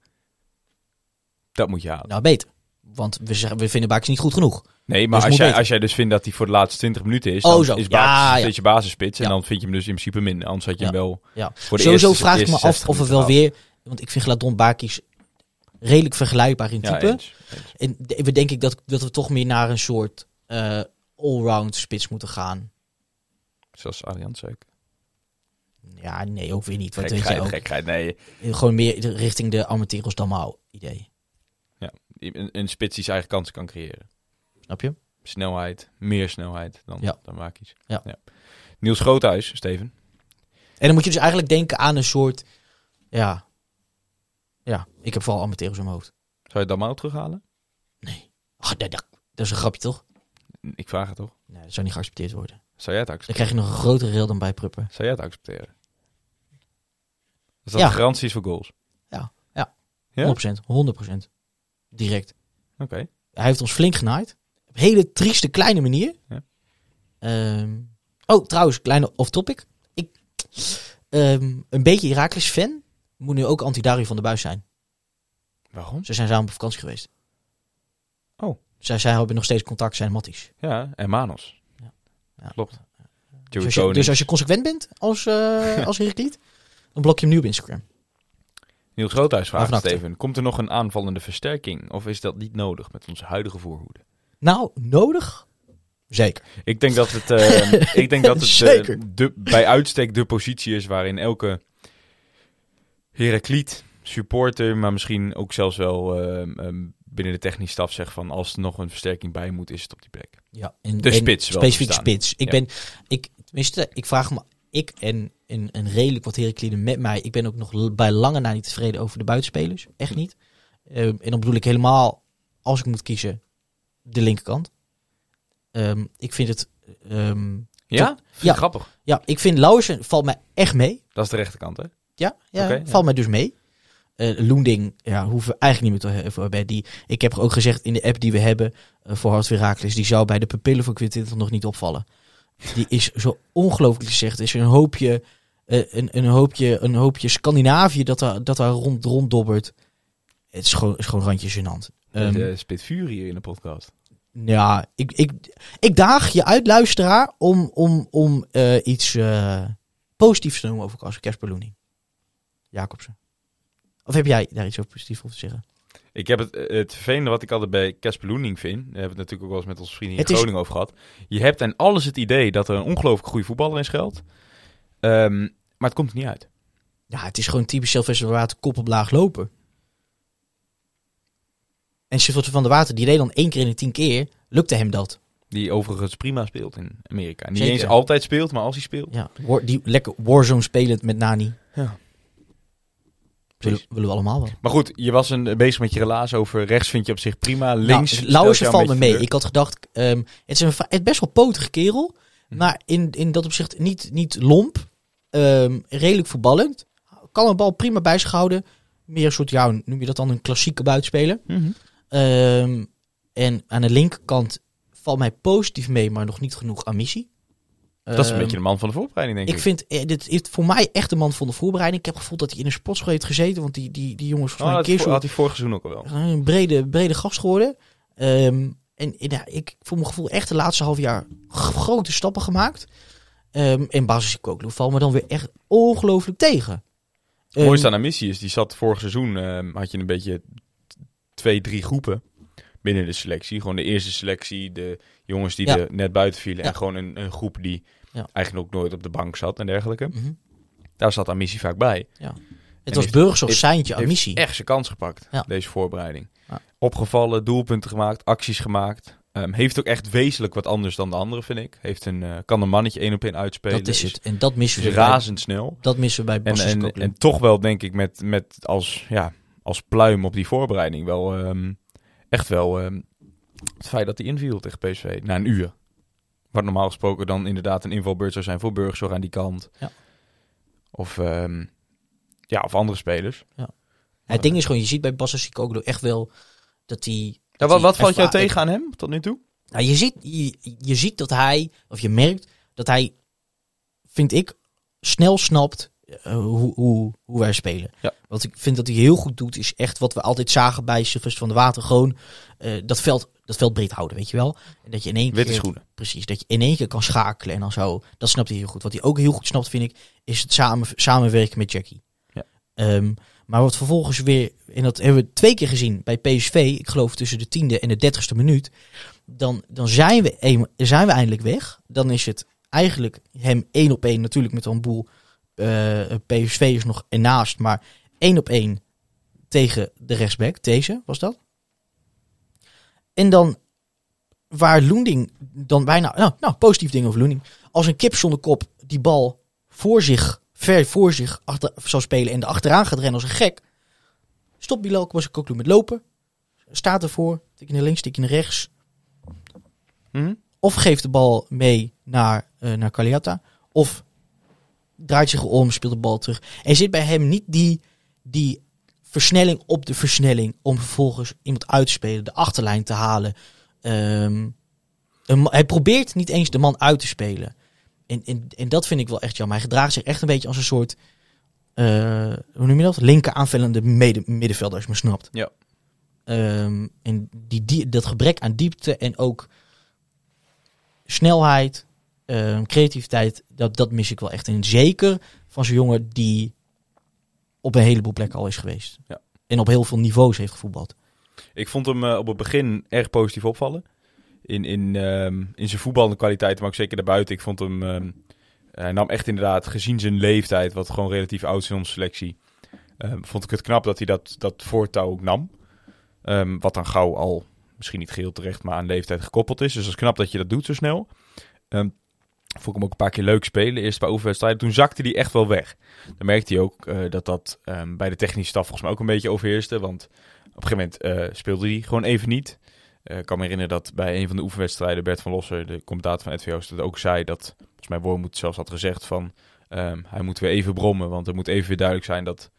Dat moet je halen. Nou, beter. Want we, zeggen- we vinden Bakis niet goed genoeg. Nee, maar Dus als moet jij, beter. als jij dus vindt dat hij voor de laatste 20 minuten is, Oh, dan zo. is Ja, Bakis ja. steeds je basisspits. En Ja. dan vind je hem dus in principe minder. Anders had je hem wel Ja. voor de Sowieso eerste, vraag ik me af 60 of we wel weer... Want ik vind Gladon Bakis redelijk vergelijkbaar in Ja, type. eens. Eens. en we denk ik dat, dat we toch meer naar een soort eh allround spits moeten gaan. Zoals Adriaan Zeuk. Ja, nee, ook weer niet. Wat weet jij Gekheid, ook. gekheid. Nee, Gewoon meer richting de Amateros Damau idee. een, een spits die zijn eigen kansen kan creëren. Snap je? Snelheid, meer snelheid dan, Ja. dan Bakis. Ja. Niels Groothuis, Steven. En dan moet je dus eigenlijk denken aan een soort... Ja, ja ik heb vooral Amateros in mijn hoofd. Zou je Damau terughalen? Ach, dat, dat, dat is een grapje toch? Ik vraag het toch. Nee, dat zou niet geaccepteerd worden. Zou jij het Dan accepteren? krijg je nog een grotere rail dan bij Pruppen. Zou jij het accepteren? Is dat Ja. garanties voor goals? Ja, ja. Ja? 100%, 100%. Direct. Oké. Hij heeft ons flink genaaid. Op een hele trieste kleine manier. Ja. Ehm, oh, trouwens, kleine off-topic. Ik, ehm, een beetje Herakles fan moet nu ook anti-Dario van der Buis zijn. Waarom? Ze zijn samen op vakantie geweest. Oh. Zij, zij hebben nog steeds contact, zijn matties. Ja, en Manos. Ja. Klopt. Dus als, je, dus als je consequent bent als, eh als Herakliet, dan blok je hem nu op Instagram. Niels Groothuis vraagt. Steven. Komt er nog een aanvallende versterking? Of is dat niet nodig met onze huidige voorhoede? Nou, nodig? Zeker. Ik denk dat het, eh, ik denk dat het eh, de, bij uitstek de positie is waarin elke Herakliet, supporter, maar misschien ook zelfs wel eh, eh, binnen de technische staf zegt van als er nog een versterking bij moet, is het op die plek. Ja, en, De en spits wel Specifiek spits. Ik Ja. ben, ik, tenminste, ik vraag me, ik en, en, en redelijk wat Herakliden met mij, ik ben ook nog bij lange na niet tevreden over de buitenspelers. Echt niet. Ehm, en dan bedoel ik helemaal, als ik moet kiezen, de linkerkant. Ehm, ik vind het, ehm, Ja? Vind ja. Grappig. ja, ik vind Lauwersen valt mij echt mee. Dat is de rechterkant, hè? Ja, ja, valt mij dus mee. Eh Loending, ja, hoeven we eigenlijk niet meer te hebben. Die, ik heb ook gezegd in de app die we hebben eh, voor Hart Herakles, die zou bij de pupillen van Quintinton nog niet opvallen. Die is zo ongelooflijk gezegd. Is een hoopje, eh, een, een hoopje, een hoopje Scandinavië dat daar, dat daar rond, ronddobbert. Het is gewoon, is gewoon randje gênant. Ehm, de spit vuur hier in de podcast. ja, ik, ik, ik daag je uit, luisteraar, om, om, om iets positiefs te noemen over Casper Loening. Jacobsen. Of heb jij daar iets over positiefs over te zeggen? Ik heb het, het vervelende wat ik altijd bij Casper Loening vind. Daar hebben we het natuurlijk ook wel eens met onze vrienden in Het is- Groningen over gehad. Je hebt en alles het idee dat er een ongelooflijk goede voetballer in schuilt. Ehm, maar het komt er niet uit. Ja, het is gewoon typisch Sylvester van Water kop op laag lopen. En Sylvester van der Water, die deed dan één keer in de tien keer, lukte hem dat. Die overigens prima speelt in Amerika. Niet Zeker. eens altijd speelt, maar als hij speelt. Ja, die lekker Warzone spelend met Nani. Ja. Willen, Precies. willen we allemaal wel. Maar goed, je was een, bezig met je relaas over rechts vind je op zich prima. Links Nou, Lauwersen jou een valt me mee. Ik had gedacht, ehm, het is een het best wel potige kerel. Hm. Maar in, in dat opzicht niet, niet lomp. ehm, redelijk voetballend. Kan een bal prima bij zich houden. Meer een soort, ja, noem je dat dan, een klassieke buitenspeler. Ehm, en aan de linkerkant valt mij positief mee, maar nog niet genoeg ambitie. Dat is een Ehm, beetje de man van de voorbereiding, denk ik. ik vind, eh, dit is voor mij echt de man van de voorbereiding. Ik heb het gevoel dat hij in een sportschool heeft gezeten. Want die, die, die jongens Oh, mij dat een keer had, hij vorig seizoen ook al wel. een brede, brede gast geworden. Ehm, En, ja, ik voor mijn gevoel echt de laatste half jaar grote stappen gemaakt. Ehm en Basis Koklu valt me dan weer echt ongelooflijk tegen. Het Ehm, mooiste aan Amissie is, die zat vorig seizoen, had je een beetje twee, drie groepen binnen de selectie. Gewoon de eerste selectie, de jongens die Ja. er net buiten vielen. Ja. En gewoon een, een groep die Ja. eigenlijk ook nooit op de bank zat en dergelijke. mhm. Daar zat Amissie vaak bij. Het En was Burgers heeft- Seintje aan Heeft missie. echt zijn kans gepakt, Ja. deze voorbereiding. Ja. Opgevallen, doelpunten gemaakt, acties gemaakt. Ehm, heeft ook echt wezenlijk wat anders dan de anderen, vind ik. Heeft een, eh, kan een mannetje één op één uitspelen. Dat is het. En dat missen Is we bij, razendsnel. dat missen we bij En, en, en toch wel, denk ik, met, met als, ja, als pluim op die voorbereiding wel ehm, echt wel ehm, het feit dat hij inviel tegen PSV na een uur. Wat normaal gesproken dan inderdaad een invalbeurt zou zijn voor Burgzorg aan die kant. Ja. Of, ehm, ja, of andere spelers. het ding is gewoon, je ziet bij Koklu echt wel dat hij... Ja, wat, wat valt jou tegen aan hem tot nu toe? Nou, je, ziet, je, je ziet dat hij, of je merkt dat hij, vind ik, snel snapt eh, hoe, hoe, hoe wij spelen. Ja. Wat ik vind dat hij heel goed doet, is echt wat we altijd zagen bij Sylvester van de Water. Gewoon eh, dat, veld, dat veld breed houden, weet je wel. En dat je in één Witte keer, schoenen. Precies, dat je in één keer kan schakelen en dan zo. Dat snapt hij heel goed. Wat hij ook heel goed snapt, vind ik, is het samen, samenwerken met Jackie. Ja. Ehm, maar wat vervolgens weer, en dat hebben we twee keer gezien bij PSV, ik geloof tussen de tiende en de dertigste minuut, dan, dan zijn, we een, zijn we eindelijk weg. Dan is het eigenlijk hem één op één, natuurlijk met een boel eh PSV is nog ernaast, maar één op één tegen de rechtsback, deze was dat. En dan waar Loending dan bijna, nou, nou positief ding over Loending, als een kip zonder kop die bal voor zich, ver voor zich achter, zou spelen en erachteraan gaat rennen als een gek. Stopt Bilal Kwasakoglu met lopen. Staat ervoor, tikje naar links, tikje naar rechts. Hm? Of geeft de bal mee naar, eh naar Kaliata. Of draait zich om, speelt de bal terug. Er zit bij hem niet die, die versnelling op de versnelling om vervolgens iemand uit te spelen, de achterlijn te halen. Ehm, hij probeert niet eens de man uit te spelen. En, en, en dat vind ik wel echt jammer. Hij gedraagt zich echt een beetje als een soort, eh, hoe noem je dat? Linker aanvullende middenvelder, als je me snapt. Ja. Ehm, en die, die, dat gebrek aan diepte en ook snelheid, ehm, creativiteit, dat, dat mis ik wel echt. En zeker van zo'n jongen die op een heleboel plekken al is geweest. Ja. En op heel veel niveaus heeft gevoetbald. Ik vond hem eh, op het begin erg positief opvallen. In, in, ehm, in zijn voetballende kwaliteiten, maar ook zeker daarbuiten. Ik vond hem... ehm, hij nam echt inderdaad, gezien zijn leeftijd, wat gewoon relatief oud is in onze selectie... ehm, vond ik het knap dat hij dat, dat voortouw ook nam. Wat dan gauw al, misschien niet geheel terecht, maar aan leeftijd gekoppeld is. Dus dat is knap dat je dat doet zo snel. Vond ik hem ook een paar keer leuk spelen. Eerst bij oefenwedstrijden. Toen zakte hij echt wel weg. Dan merkte hij ook eh, dat dat ehm, bij de technische staf volgens mij ook een beetje overheerste. Want op een gegeven moment eh, speelde hij gewoon even niet. Eh, ik kan me herinneren dat bij een van de oefenwedstrijden Bert van Losser, de commentator van NVO, dat ook zei dat, volgens mij Wormoed zelfs had gezegd van, ehm, hij moet weer even brommen, want er moet even weer duidelijk zijn dat,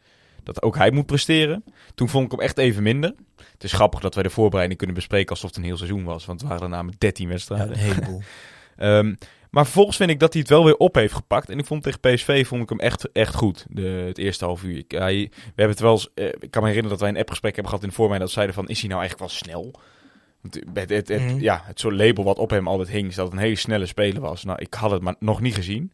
dat ook hij moet presteren. Toen vond ik hem echt even minder. Het is grappig dat wij de voorbereiding kunnen bespreken alsof het een heel seizoen was, want het waren er namelijk 13 Ja, wedstrijden. een heleboel. Ehm, maar vervolgens vind ik dat hij het wel weer op heeft gepakt. En ik vond tegen PSV vond ik hem echt, echt goed. De, het eerste half uur. Ik, hij, we hebben het wel eens, eh, ik kan me herinneren dat wij een appgesprek hebben gehad in de voormijn. Dat zeiden van, is hij nou eigenlijk wel snel? Het, het, het, Mhm. ja, het soort label wat op hem altijd hing, is dat het een hele snelle speler was. Nou, ik had het maar nog niet gezien.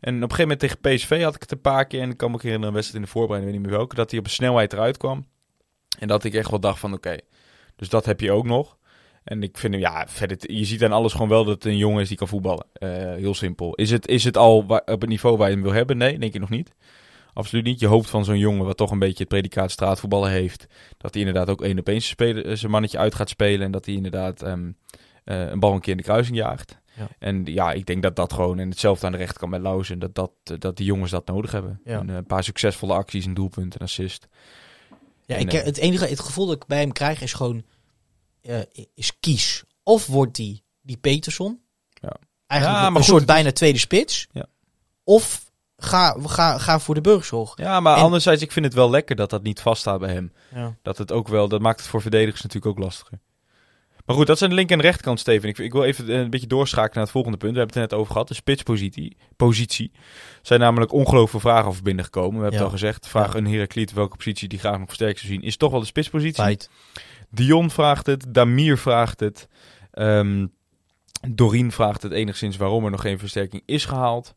En op een gegeven moment tegen PSV had ik het een paar keer. En ik kan me ook herinneren een wedstrijd in de voorbereiding, weet niet meer welke. Dat hij op snelheid eruit kwam. En dat ik echt wel dacht van, oké, dus dat heb je ook nog. En ik vind hem, ja, verder, je ziet aan alles gewoon wel dat het een jongen is die kan voetballen. Eh, heel simpel. Is het, is het al op het niveau waar je hem wil hebben? Nee, denk ik nog niet. Absoluut niet. Je hoopt van zo'n jongen, wat toch een beetje het predicaat straatvoetballen heeft, dat hij inderdaad ook één op één zijn eh, zijn mannetje uit gaat spelen. En dat hij inderdaad ehm, eh, een bal een keer in de kruising jaagt. Ja. En ja, ik denk dat dat gewoon, en hetzelfde aan de rechterkant met Lauzen, dat, dat, dat die jongens dat nodig hebben. Ja. En, een paar succesvolle acties, een doelpunt, een assist. Ja, En, ik, het enige het gevoel dat ik bij hem krijg is gewoon eh, is kies. Of wordt die die Peterson, Ja. eigenlijk Ja, een goed, soort is- bijna tweede spits. Ja. Of ga, ga, ga voor de burgerzorg. Ja, maar En- anderzijds, ik vind het wel lekker dat dat niet vaststaat bij hem. Ja. Dat het ook wel, dat maakt het voor verdedigers natuurlijk ook lastiger. Maar goed, dat zijn de linker- en rechterkant, Steven. Ik, ik wil even een beetje doorschakelen naar het volgende punt. We hebben het er net over gehad. De spitspositie. Positie. Er zijn namelijk ongelooflijke vragen over binnengekomen. We hebben Ja. het al gezegd. Vraag een Herakliet welke positie die graag nog versterkt zou zien. Is toch wel de spitspositie. Feit. Dion vraagt het. Damir vraagt het. Ehm Doreen vraagt het enigszins waarom er nog geen versterking is gehaald.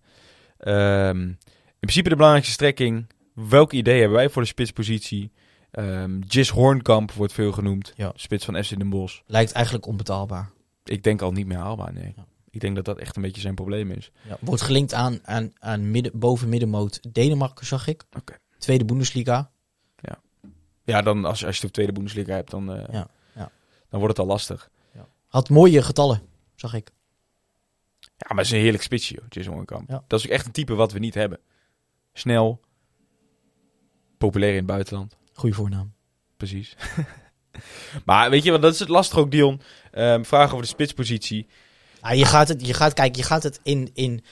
Ehm, in principe de belangrijkste strekking. Welk idee hebben wij voor de spitspositie? Ehm Gis Hornkamp wordt veel genoemd. Ja. Spits van FC Den Bosch. Lijkt eigenlijk onbetaalbaar. Ik denk al niet meer haalbaar, nee. Ja. Ik denk dat dat echt een beetje zijn probleem is. Ja, wordt gelinkt aan, aan, aan midden, boven middenmoot Denemarken, zag ik. Tweede Bundesliga. Ja, dan als, als je op tweede Bundesliga hebt, dan, eh, Ja, ja. dan wordt het al lastig. Had mooie getallen, zag ik. Ja, maar het is een heerlijk spitsje, Hornkamp. Ja. Dat is ook echt een type wat we niet hebben. Snel. Populair in het buitenland. Goeie voornaam. Precies. maar weet je wat, dat is het lastig ook, Dion. Ehm vragen over de spitspositie. Ah, je gaat het, je gaat, kijk, je gaat het in, in,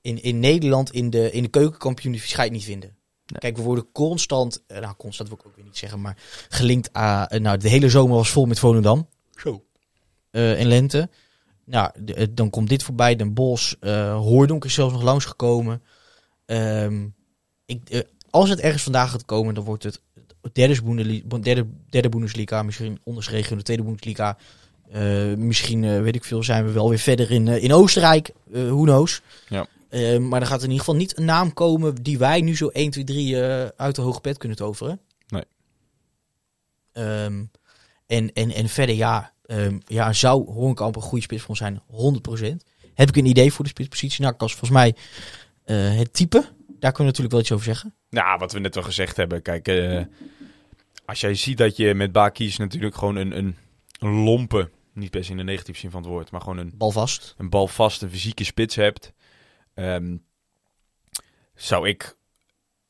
in, in Nederland, in de, in de keukenkampioen, het niet vinden. Nee. Kijk, we worden constant, eh, nou constant wil ik ook weer niet zeggen, maar gelinkt aan, eh, nou de hele zomer was vol met Volendam. Zo. eh in lente. Nou, de- dan komt dit voorbij, Den Bosch, eh Hoordonk is zelfs nog langsgekomen. Ehm ik, als het ergens vandaag gaat komen, dan wordt het derde, Boendeli- derde, derde Bundesliga, misschien onderschreven de tweede Bundesliga. Eh, misschien, weet ik veel, zijn we wel weer verder in, in Oostenrijk, who knows. Ja. Eh, maar er gaat in ieder geval niet een naam komen die wij nu zo 1, 2, 3 eh, uit de hoge pet kunnen toveren. Nee. Ehm, en, en, en verder, ja, ehm, ja, zou Hoornkamp een goede spits van zijn? 100%. Heb ik een idee voor de spitspositie? Nou, Kas, volgens mij eh, het type. Daar kunnen we natuurlijk wel iets over zeggen. Nou, wat we net al gezegd hebben. Kijk, eh, als jij ziet dat je met Bakies natuurlijk gewoon een, een, een lompe, niet se in de negatieve zin van het woord, maar gewoon een, Bal vast. een balvaste fysieke spits hebt, ehm, zou ik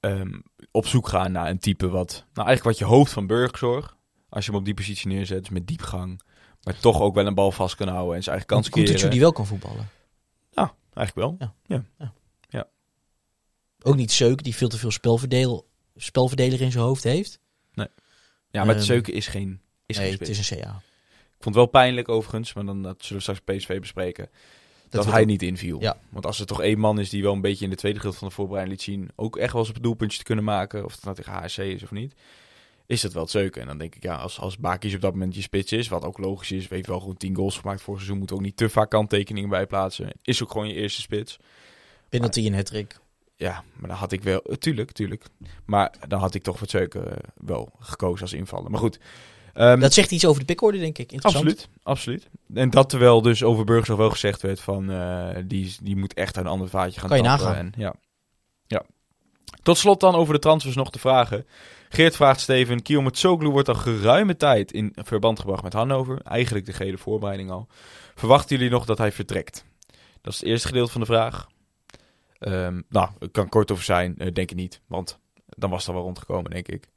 ehm, op zoek gaan naar een type wat, nou eigenlijk wat je hoofd van burgzorg, als je hem op die positie neerzet, dus met diepgang, maar toch ook wel een bal vast kan houden en zijn eigen kans het keren. die wel kan voetballen. Eigenlijk wel. Ook niet Seuk, die veel te veel spelverdeel, spelverdeler in zijn hoofd heeft. Ja, maar Zeuken is geen, is nee, geen het is een CA. Ik vond het wel pijnlijk overigens, maar dan dat zullen we straks PSV bespreken. Dat, hij niet inviel. Ja. Want als er toch één man is die wel een beetje in de tweede gedeelte van de voorbereiding liet zien, ook echt wel eens op het doelpuntje te kunnen maken, of het nou tegen HSC is of niet, is dat wel het zeuken. En dan denk ik, ja, als, als Bakis op dat moment je spits is, wat ook logisch is, weet wel gewoon 10 goals gemaakt voor seizoen, moet ook niet te vaak kanttekeningen bij plaatsen. Is ook gewoon je eerste spits. Penalty en hattrick. Ja, maar dan had ik wel, tuurlijk, tuurlijk. Maar dan had ik toch voor het zeuken eh, wel gekozen als invaller. Maar goed. Ehm, Dat zegt iets over de pickorde, denk ik. Interessant. Absoluut, absoluut. En dat terwijl dus over Burgers wel gezegd werd van eh, die, die moet echt een ander vaatje gaan Kan je nagaan. En, ja. ja. Tot slot dan over de transfers nog te vragen. Geert vraagt Steven, Kiel Soglu wordt al geruime tijd in verband gebracht met Hannover. Eigenlijk de gehele voorbereiding al. Verwachten jullie nog dat hij vertrekt? Dat is het eerste gedeelte van de vraag. Ehm, nou, ik kan kort over zijn, eh, denk ik niet. Want dan was het al wel rondgekomen, denk ik.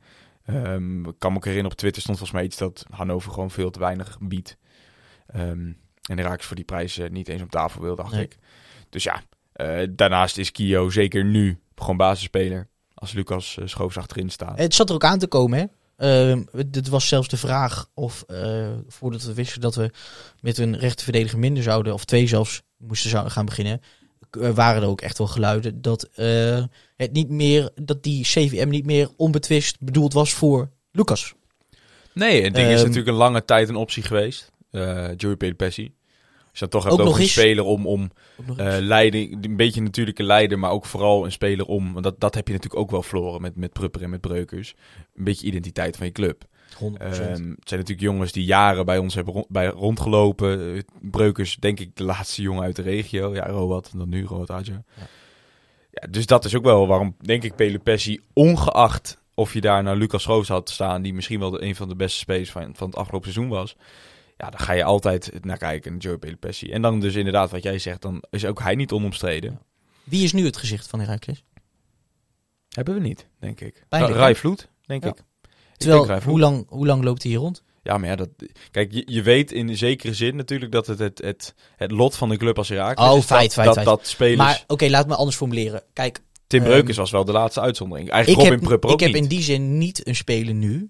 Ehm, ik kan me ook herinneren, op Twitter stond volgens mij iets dat Hannover gewoon veel te weinig biedt. Ehm, en de Raaks voor die prijs eh, niet eens op tafel wil, dacht Nee. ik. Dus ja, eh, daarnaast is Kio zeker nu gewoon basisspeler. Als Lucas uh, Schoofs achterin staat. Het zat er ook aan te komen, hè. Ehm, het was zelfs de vraag of, voordat we wisten dat we met een rechterverdediger minder zouden, of twee zelfs, moesten gaan beginnen, waren er ook echt wel geluiden dat, eh, het niet meer, dat die CVM niet meer onbetwist bedoeld was voor Lucas. Nee, het ding is Ehm, natuurlijk een lange tijd een optie geweest. eh Joey. Als je dan toch hebt Ook over nog een speler om, om eh, leiding, een beetje natuurlijk een leider, maar ook vooral een speler om, want dat, dat heb je natuurlijk ook wel verloren met, met Prupper en met Breukers. Een beetje identiteit van je club. 100%. Ehm, het zijn natuurlijk jongens die jaren bij ons hebben rond, bij, rondgelopen. Eh, Breukers, denk ik, de laatste jongen uit de regio. Ja, en dan nu Roat Adja. Ja. Ja. dus dat is ook wel waarom, denk ik, Pelopessi, ongeacht of je daar naar Lucas Roos had staan, die misschien wel de, een van de beste spelers van, van het afgelopen seizoen was. Ja, dan ga je altijd naar kijken, naar Joe Pelopessi. En dan dus inderdaad, wat jij zegt, dan is ook hij niet onomstreden. Wie is nu het gezicht van Herakles? Hebben we niet, denk ik. Pijnlijk, Ra- hè? Rai Vloed, denk Ja. ik. Ik Terwijl, hoe lang, hoe lang loopt hij hier rond? Ja, maar ja, dat, kijk, je, je weet in zekere zin natuurlijk dat het het, het, het lot van de club als Herakles Oh, is. feit, dat, feit, dat, feit. dat spelers... Maar oké, laat me anders formuleren. Kijk, Tim ehm, Breukers was wel de laatste uitzondering. ik Eigenlijk Robin heb, ik ook heb niet. in die zin niet een speler nu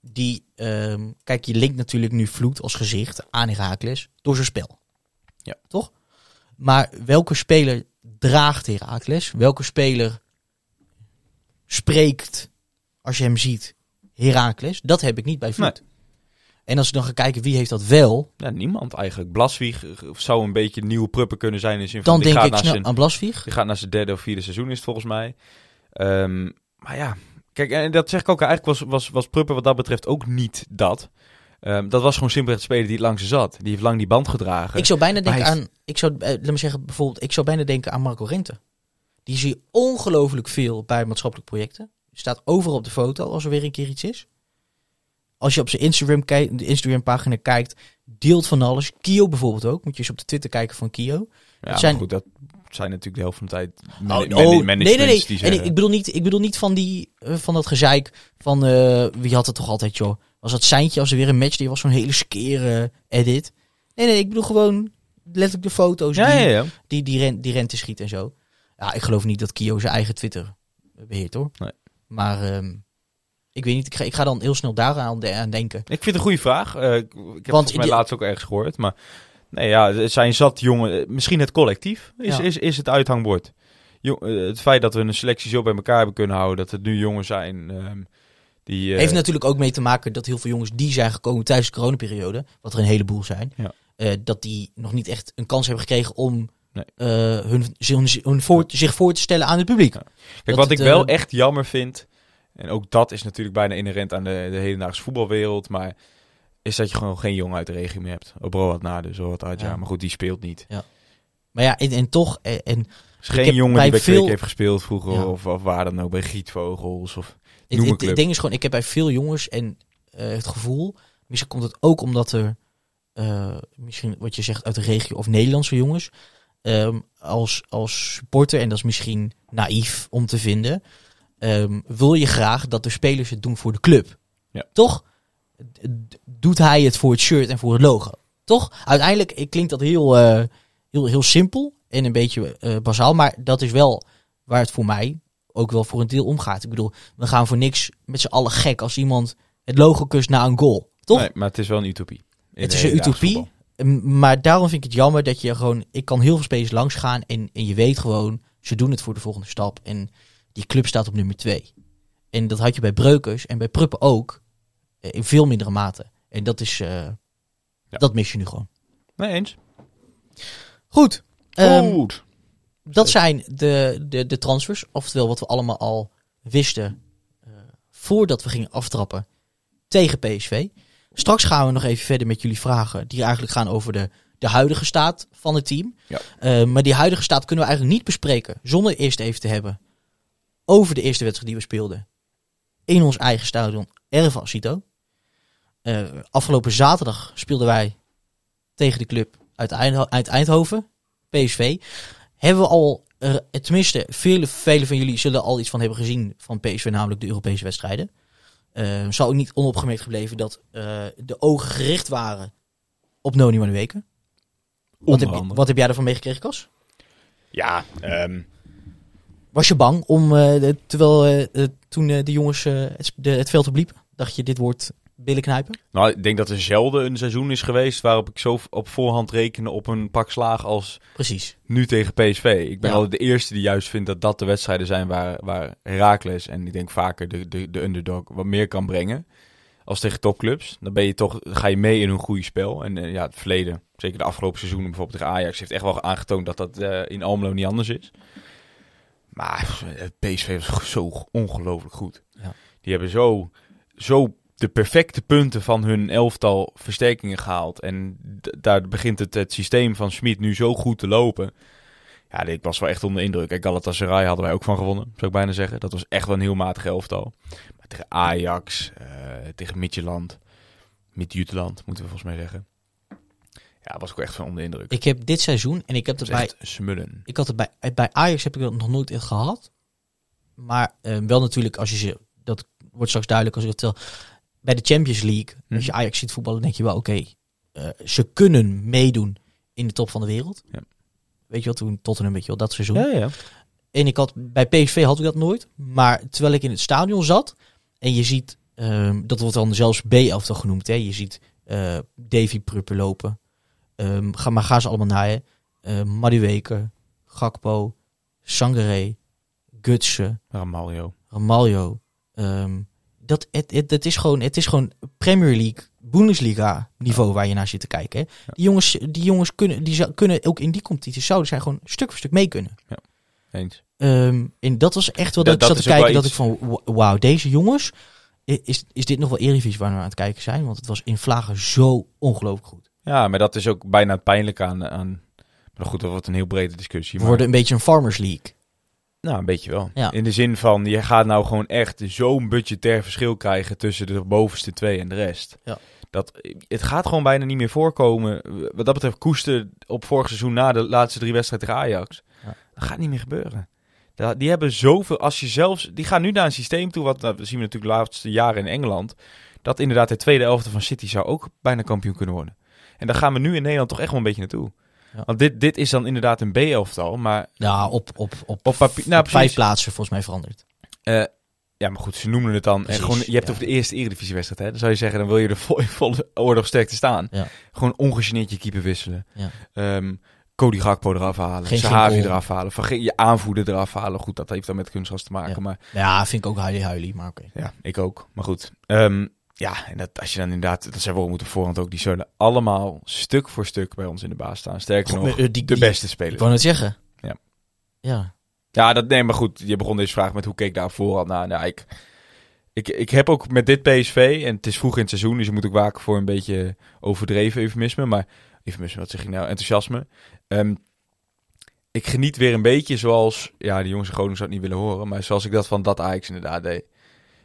die... ehm, kijk, je linkt natuurlijk nu Vloed als gezicht aan Herakles door zijn spel. Ja. Toch? Maar welke speler draagt Herakles? Welke speler spreekt, als je hem ziet, Herakles? Dat heb ik niet bij Vloed. En als we dan gaan kijken wie heeft dat wel, Ja, niemand eigenlijk. Blaswieg eh, zou een beetje nieuwe pruppen kunnen zijn. In zin dan denk gaat ik naar snel zijn, aan Blasvieg. die gaat naar zijn derde of vierde seizoen is het volgens mij. Ehm, maar ja, kijk, en dat zeg ik ook. Eigenlijk was, was, was Pruppen wat dat betreft ook niet dat. Ehm, dat was gewoon simpelweg de speler die het langs ze zat. Die heeft lang die band gedragen. Ik zou bijna denken aan, ik zou, eh, laat me zeggen, bijvoorbeeld, ik zou bijna denken aan Marco Rente. Die zie je ongelooflijk veel bij maatschappelijke projecten. Staat overal op de foto als er weer een keer iets is. Als je op zijn Instagram, kijkt, de Instagram pagina kijkt, deelt van alles. Kio bijvoorbeeld ook. Moet je eens op de Twitter kijken van Kio. ja, het zijn- goed, dat zijn natuurlijk de helft van de tijd man- Oh, man- nee, nee, nee. die En ik, bedoel niet, ik bedoel niet van, die, eh, van dat gezeik van eh, wie had het toch altijd, joh. Was dat Seintje als er weer een match, die was zo'n hele skere edit. Nee, nee, ik bedoel gewoon letterlijk de foto's ja, die, ja, ja. die, die, ren, die rente schiet en zo. Ja, ik geloof niet dat Kio zijn eigen Twitter beheert hoor. Nee. Maar ehm, ik weet niet, ik ga, ik ga dan heel snel daaraan de- aan denken. Ik vind het een goede vraag. Eh, ik heb volgens mij laatst ook ergens gehoord. Maar nee, ja, het zijn zat jongen. eh, Misschien het collectief is, Ja. is, is het uithangbord. Jo- eh, het feit dat we een selectie zo bij elkaar hebben kunnen houden. Dat het nu jongens zijn ehm, die... Heeft natuurlijk ook mee te maken dat heel veel jongens die zijn gekomen tijdens de coronaperiode, wat er een heleboel zijn, Ja. dat die nog niet echt een kans hebben gekregen om Nee. eh, hun, hun, hun voor, zich voor te stellen aan het publiek. Ja. Kijk, dat wat het, ik wel eh, echt jammer vind... En ook dat is natuurlijk bijna inherent aan de, de hedendaagse voetbalwereld. Maar is dat je gewoon geen jongen uit de regio meer hebt. Obro had na dus wat uit, ja. Ja. Maar goed, die speelt niet. Maar ja, en, en toch, eh, en, is geen heb jongen bij die bij veel- heeft gespeeld vroeger. Ja. Of, of waar dan ook. Bij Gietvogels. Of Noem het, club. het ding is gewoon, ik heb bij veel jongens en het gevoel, misschien komt het ook omdat er, misschien wat je zegt uit de regio of Nederlandse jongens, ehm, als, als supporter, en dat is misschien naïef om te vinden, ehm, wil je graag dat de spelers het doen voor de club. Ja. Toch? Doet hij het voor het shirt en voor het logo? Toch? Uiteindelijk klinkt dat heel, eh, heel, heel simpel en een beetje eh bazaal, maar dat is wel waar het voor mij ook wel voor een deel omgaat. Ik bedoel, we gaan voor niks met z'n allen gek als iemand het logo kust na een goal. Toch? Nee, maar het is wel een utopie. Het is een utopie. Maar daarom vind ik het jammer dat je gewoon... Ik kan heel veel spelers langs gaan en, en je weet gewoon... Ze doen het voor de volgende stap. En die club staat op nummer twee. En dat had je bij Breukers en bij Pruppen ook. eh, In veel mindere mate. En dat is... eh, Dat mis je nu gewoon. Nee, eens. Goed. Ehm, Goed. dat zijn de, de, de transfers. Oftewel wat we allemaal al wisten eh, voordat we gingen aftrappen tegen PSV. Straks gaan we nog even verder met jullie vragen. Die eigenlijk gaan over de, de huidige staat van het team. Ja. Eh, maar die huidige staat kunnen we eigenlijk niet bespreken zonder eerst even te hebben over de eerste wedstrijd die we speelden. In ons eigen stadion, Erva Cito. Eh, afgelopen zaterdag speelden wij tegen de club uit, Eindho- uit Eindhoven, PSV. Hebben we al, eh, tenminste, vele, vele van jullie zullen al iets van hebben gezien van PSV, namelijk de Europese wedstrijden. Eh zou ook niet onopgemerkt gebleven dat eh, de ogen gericht waren op Noni Manueke. Wat heb, je- wat heb jij ervan meegekregen, Kas? Ja, ehm, Was je bang om, eh, de- terwijl eh, toen de jongens het, de, het veld opliepen, dacht je dit wordt billen knijpen? nou, ik denk dat er zelden een seizoen is geweest waarop ik zo op voorhand rekende op een pak slaag als Precies. nu tegen PSV. Ik ben Ja. altijd de eerste die juist vindt dat dat de wedstrijden zijn waar, waar Herakles en ik denk vaker de, de, de underdog wat meer kan brengen. Als tegen topclubs. Dan ben je toch, ga je mee in een goede spel. En eh, ja, het verleden, zeker de afgelopen seizoenen bijvoorbeeld tegen Ajax, heeft echt wel aangetoond dat dat eh, in Almelo niet anders is. Maar eh, PSV was zo ongelooflijk goed. Ja. Die hebben zo, zo de perfecte punten van hun elftal versterkingen gehaald. En daar begint het, het systeem van Schmid nu zo goed te lopen. Ja, ik was wel echt onder de indruk. Kijk, Galatasaray hadden wij ook van gewonnen, zou ik bijna zeggen. Dat was echt wel een heel matig elftal. Maar tegen Ajax, eh, tegen Midtjylland, Midtjutland moeten we volgens mij zeggen. Ja, was ik ook echt van onder de indruk. Ik heb dit seizoen, en ik heb Dat bij, smullen. ik had het bij, bij Ajax heb ik dat nog nooit echt gehad. Maar eh, wel natuurlijk, als je ze, dat wordt straks duidelijk als ik het vertel. Bij de Champions League, Mhm. als je Ajax ziet voetballen, denk je wel, oké, eh, ze kunnen meedoen in de top van de wereld. Ja. Weet je wat, toen Tottenham, weet je wel, dat seizoen. Ja, ja. En ik had, bij PSV had ik dat nooit. Maar terwijl ik in het stadion zat, en je ziet, ehm, dat wordt dan zelfs B-elftal genoemd, hè. Je ziet eh, Davy Pruppen lopen. Ehm, ga, maar ga ze allemaal naar je. Uh, Gakpo, Sangare, Gutsen, Ramaljo. Ramaljo. ehm, dat, het, het, het, is gewoon, het is gewoon Premier League, Bundesliga niveau waar je naar zit te kijken. Hè. Die, jongens, die jongens kunnen, die kunnen ook in die competitie, zouden zij gewoon stuk voor stuk mee kunnen. Eens. Ehm, en dat was echt wel Dat- ik zat te kijken dat ik van, wa- wauw, deze jongens, is, is dit nog wel Eredivisie waar we aan het kijken zijn? Want het was in Vlagen zo ongelooflijk goed. Ja, maar dat is ook bijna het pijnlijke aan... aan maar goed, dat wordt een heel brede discussie. We maar- worden een beetje een Farmers League. Nou, een beetje wel. Ja. In de zin van, je gaat nou gewoon echt zo'n budgetair verschil krijgen tussen de bovenste twee en de rest. Ja. Dat, het gaat gewoon bijna niet meer voorkomen. Wat dat betreft koesten op vorig seizoen na de laatste drie wedstrijden tegen Ajax. Ja. Dat gaat niet meer gebeuren. Die hebben zoveel, als je zelfs, die gaan nu naar een systeem toe, wat nou, dat zien we natuurlijk de laatste jaren in Engeland, dat inderdaad de tweede elfte van City zou ook bijna kampioen kunnen worden. En daar gaan we nu in Nederland toch echt wel een beetje naartoe. Ja. Want dit, dit is dan inderdaad een B-elftal, maar Ja, op, op, op, Op papier- nou, op vijf plaatsen volgens mij veranderd. Eh, ja, maar goed, ze noemen het dan. En Precies, gewoon, je hebt ja. over de eerste eredivisiewedstrijd. Hè? Dan zou je zeggen, dan wil je er vol, volle oorlog sterk te staan. Ja. Gewoon ongegeneerd je keeper wisselen. Ja. Ehm, Cody Gakpo eraf halen. Geen Sahavi eraf halen. Je aanvoerder eraf halen. Goed, dat heeft dan met kunstgras te maken. Ja. Maar Ja, vind ik ook huilie huilie, maar oké. ja, ik ook. Maar goed. Ehm, ja, en dat, als je dan inderdaad... Dat zijn we moeten voorhand ook. Die zullen allemaal stuk voor stuk bij ons in de baas staan. Sterker nog, Eh, die, de die- beste Ik spelers. wou net zeggen. Ja. Ja. Ja, dat, nee, maar goed. Je begon deze vraag met hoe keek ik daar voorhand naar. Nou, ik, ik, ik heb ook met dit PSV, en het is vroeg in het seizoen, dus je moet ook waken voor een beetje overdreven eufemisme. Maar, eufemisme, wat zeg ik nou? Enthousiasme. Ehm, ik geniet weer een beetje zoals, ja, de jongens in Groningen zou het niet willen horen, maar zoals ik dat van dat Ajax inderdaad deed.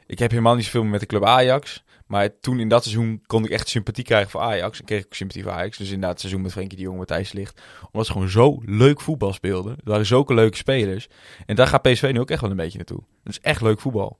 Ik heb helemaal niet zoveel met de club Ajax. Maar toen in dat seizoen kon ik echt sympathie krijgen voor Ajax. En kreeg ik sympathie voor Ajax. Dus inderdaad, het seizoen met Frenkie de Jong, Matthijs Ligt. Omdat ze gewoon zo leuk voetbal speelden. Er waren zulke leuke spelers. En daar gaat PSV nu ook echt wel een beetje naartoe. Het is echt leuk voetbal.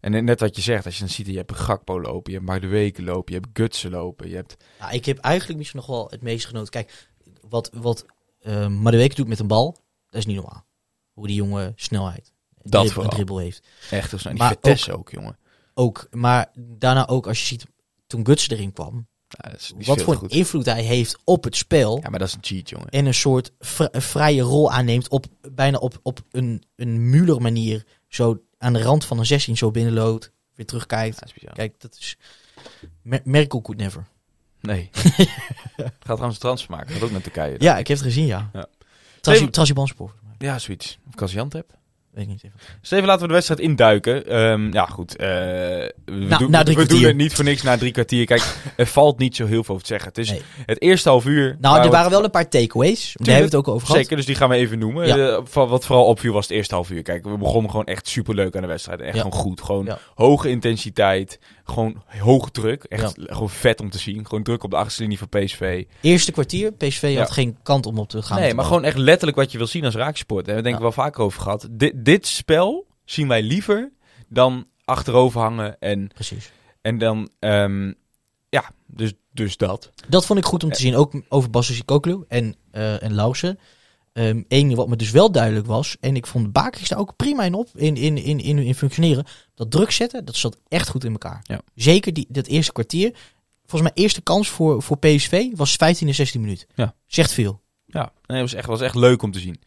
En net wat je zegt, als je dan ziet, je hebt Gakpo lopen, je hebt Maar de Weken lopen, je hebt Gutsen lopen, je hebt... Nou, ik heb eigenlijk misschien nog wel het meest genoten. Kijk, wat, wat uh, doet met een bal, dat is niet normaal. Hoe die jongen snelheid, Dat drib- vooral. een dribbel heeft. Echt. En Maar die Vitesse ook, jongen. Ook, maar daarna ook als je ziet, toen Guts erin kwam, Ja, wat voor goed. invloed hij heeft op het spel. Ja, maar dat is een cheat, jongen. En een soort vri- vrije rol aanneemt op bijna op, op een, een Muller manier. Zo aan de rand van een 16 zo binnenloopt, weer terugkijkt. Ja. Kijk, dat is... Mer- Merkel could never. Nee. Gaat trouwens transfer maken. Gaat ook naar Turkije. Ja, ik heb het gezien, ja. Ja. Trasi- Even- Trasibanspor. Ja, zoiets. Of Kaziantep. Weet ik niet even. Steven, laten we de wedstrijd induiken. Ehm, ja, goed. eh, we doen, we doen kwartier. het niet voor niks na drie kwartier. Kijk, er valt niet zo heel veel over te zeggen. Het is Nee. het eerste half uur. Nou, er waren wel een paar takeaways. Daar hebben we het ook over gehad. Zeker, dus die gaan we even noemen. Ja. Eh, wat vooral opviel was het eerste half uur. Kijk, we begonnen gewoon echt superleuk aan de wedstrijd. Echt Ja. gewoon goed. Gewoon Ja. hoge intensiteit. Gewoon hoge druk. Echt gewoon vet om te zien. Gewoon druk op de achterste linie van PSV. Eerste kwartier, PSV Ja. had geen kant om op te gaan. nee, maar gewoon echt letterlijk wat je wil zien als raaksport. En we denken Ja. wel vaker over gehad. Dit, dit spel zien wij liever dan achterover hangen. En, Precies. en dan, ehm, ja, dus, dus dat. Dat vond ik goed om te zien. Ook over Basis Koklu en, eh en Lausen. Eén ding wat me dus wel duidelijk was. En ik vond Bakers daar ook prima in op. In, in, in, in, in functioneren. Dat druk zetten, dat zat echt goed in elkaar. Ja. Zeker die, dat eerste kwartier. Volgens mij eerste kans voor, voor PSV was 15 en 16 minuten. Ja. Zegt veel. Ja, nee, het was echt, was echt leuk om te zien.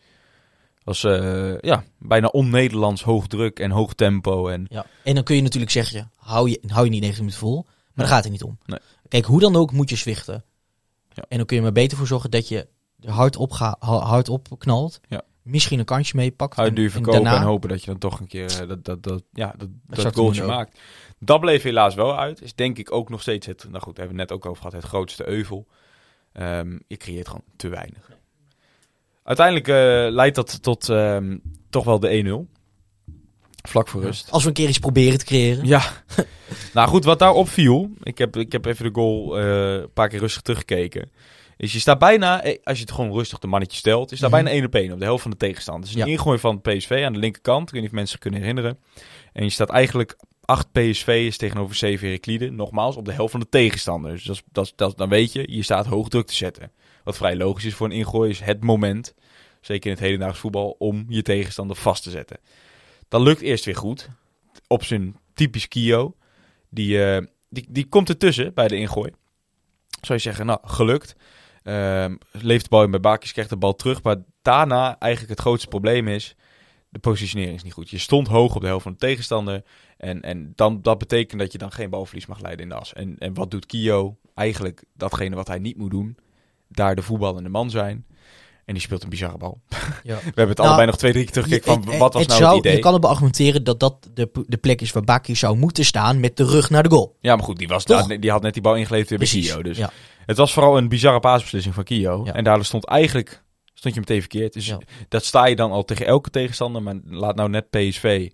was eh, ja, bijna on-Nederlands hoog druk en hoog tempo. En Ja. En dan kun je natuurlijk zeggen, hou je, hou je niet 90 minuten vol. Maar daar gaat het niet om. Nee. Kijk, hoe dan ook moet je zwichten. Ja. En dan kun je maar beter voor zorgen dat je er hard op, ga, hard op knalt. Ja. Misschien een kansje mee pakt. Uit en- duur en verkopen daarna- en hopen dat je dan toch een keer eh, dat, dat, dat, ja, dat, dat Exact goaltje maakt. Dat bleef helaas wel uit. Is denk ik ook nog steeds het, nou goed, daar hebben we het net ook over gehad, het grootste euvel. Ehm, je creëert gewoon te weinig. Uiteindelijk eh, leidt dat tot ehm, toch wel de 1-0. Vlak voor rust. Als we een keer iets proberen te creëren. Ja. nou goed, wat daar opviel. Ik heb, ik heb even de goal eh, een paar keer rustig teruggekeken. Is je staat bijna, eh, als je het gewoon rustig de mannetje stelt, is daar Mhm. bijna één op één op de helft van de tegenstander. Is een Ja. ingooi van PSV aan de linkerkant. Ik weet niet of mensen zich kunnen herinneren. En je staat eigenlijk acht PSV'ers tegenover zeven Herakliden. Nogmaals, op de helft van de tegenstander. Dus dat, dat, dan weet je, je staat hoog druk te zetten. Wat vrij logisch is voor een ingooi, is het moment, zeker in het hedendaags voetbal, om je tegenstander vast te zetten. Dat lukt eerst weer goed. Op zijn typisch Kio. Die, eh, die, die komt ertussen bij de ingooi. Zou je zeggen, nou, gelukt. Ehm leeft de bal in bij Bakis, krijgt de bal terug. Maar daarna eigenlijk het grootste probleem is... de positionering is niet goed. Je stond hoog op de helft van de tegenstander. En, en dan, dat betekent dat je dan geen balverlies mag leiden in de as. En, en wat doet Kio? Eigenlijk datgene wat hij niet moet doen. Daar de voetballende man zijn. En die speelt een bizarre bal. Ja. We hebben het Nou, allebei nog twee, drie keer teruggekeken van Je- wat was het nou zou, het idee. Je kan het beargumenteren dat dat de, de plek is waar Baki zou moeten staan met de rug naar de goal. Ja, maar goed, die, was, daar- die had net die bal ingeleverd weer bij. Kio. Dus Ja. Het was vooral een bizarre paasbeslissing van Kio. Ja. En daardoor stond eigenlijk stond je meteen verkeerd. Dus Ja. dat sta je dan al tegen elke tegenstander. Maar laat nou net PSV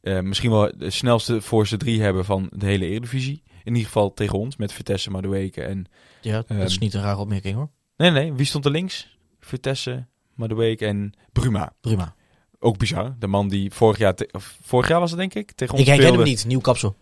eh, misschien wel de snelste voorste drie hebben van de hele Eredivisie. In ieder geval tegen ons met Vitesse, Madueke en... Ja, dat Ehm, is niet een rare opmerking hoor. Nee, nee, wie stond er links? Vitesse, Madueke en Bruma. Prima. Ook bizar. De man die vorig jaar, vorig jaar was het denk ik, tegen ons Ik herken hem niet, nieuw kapsel.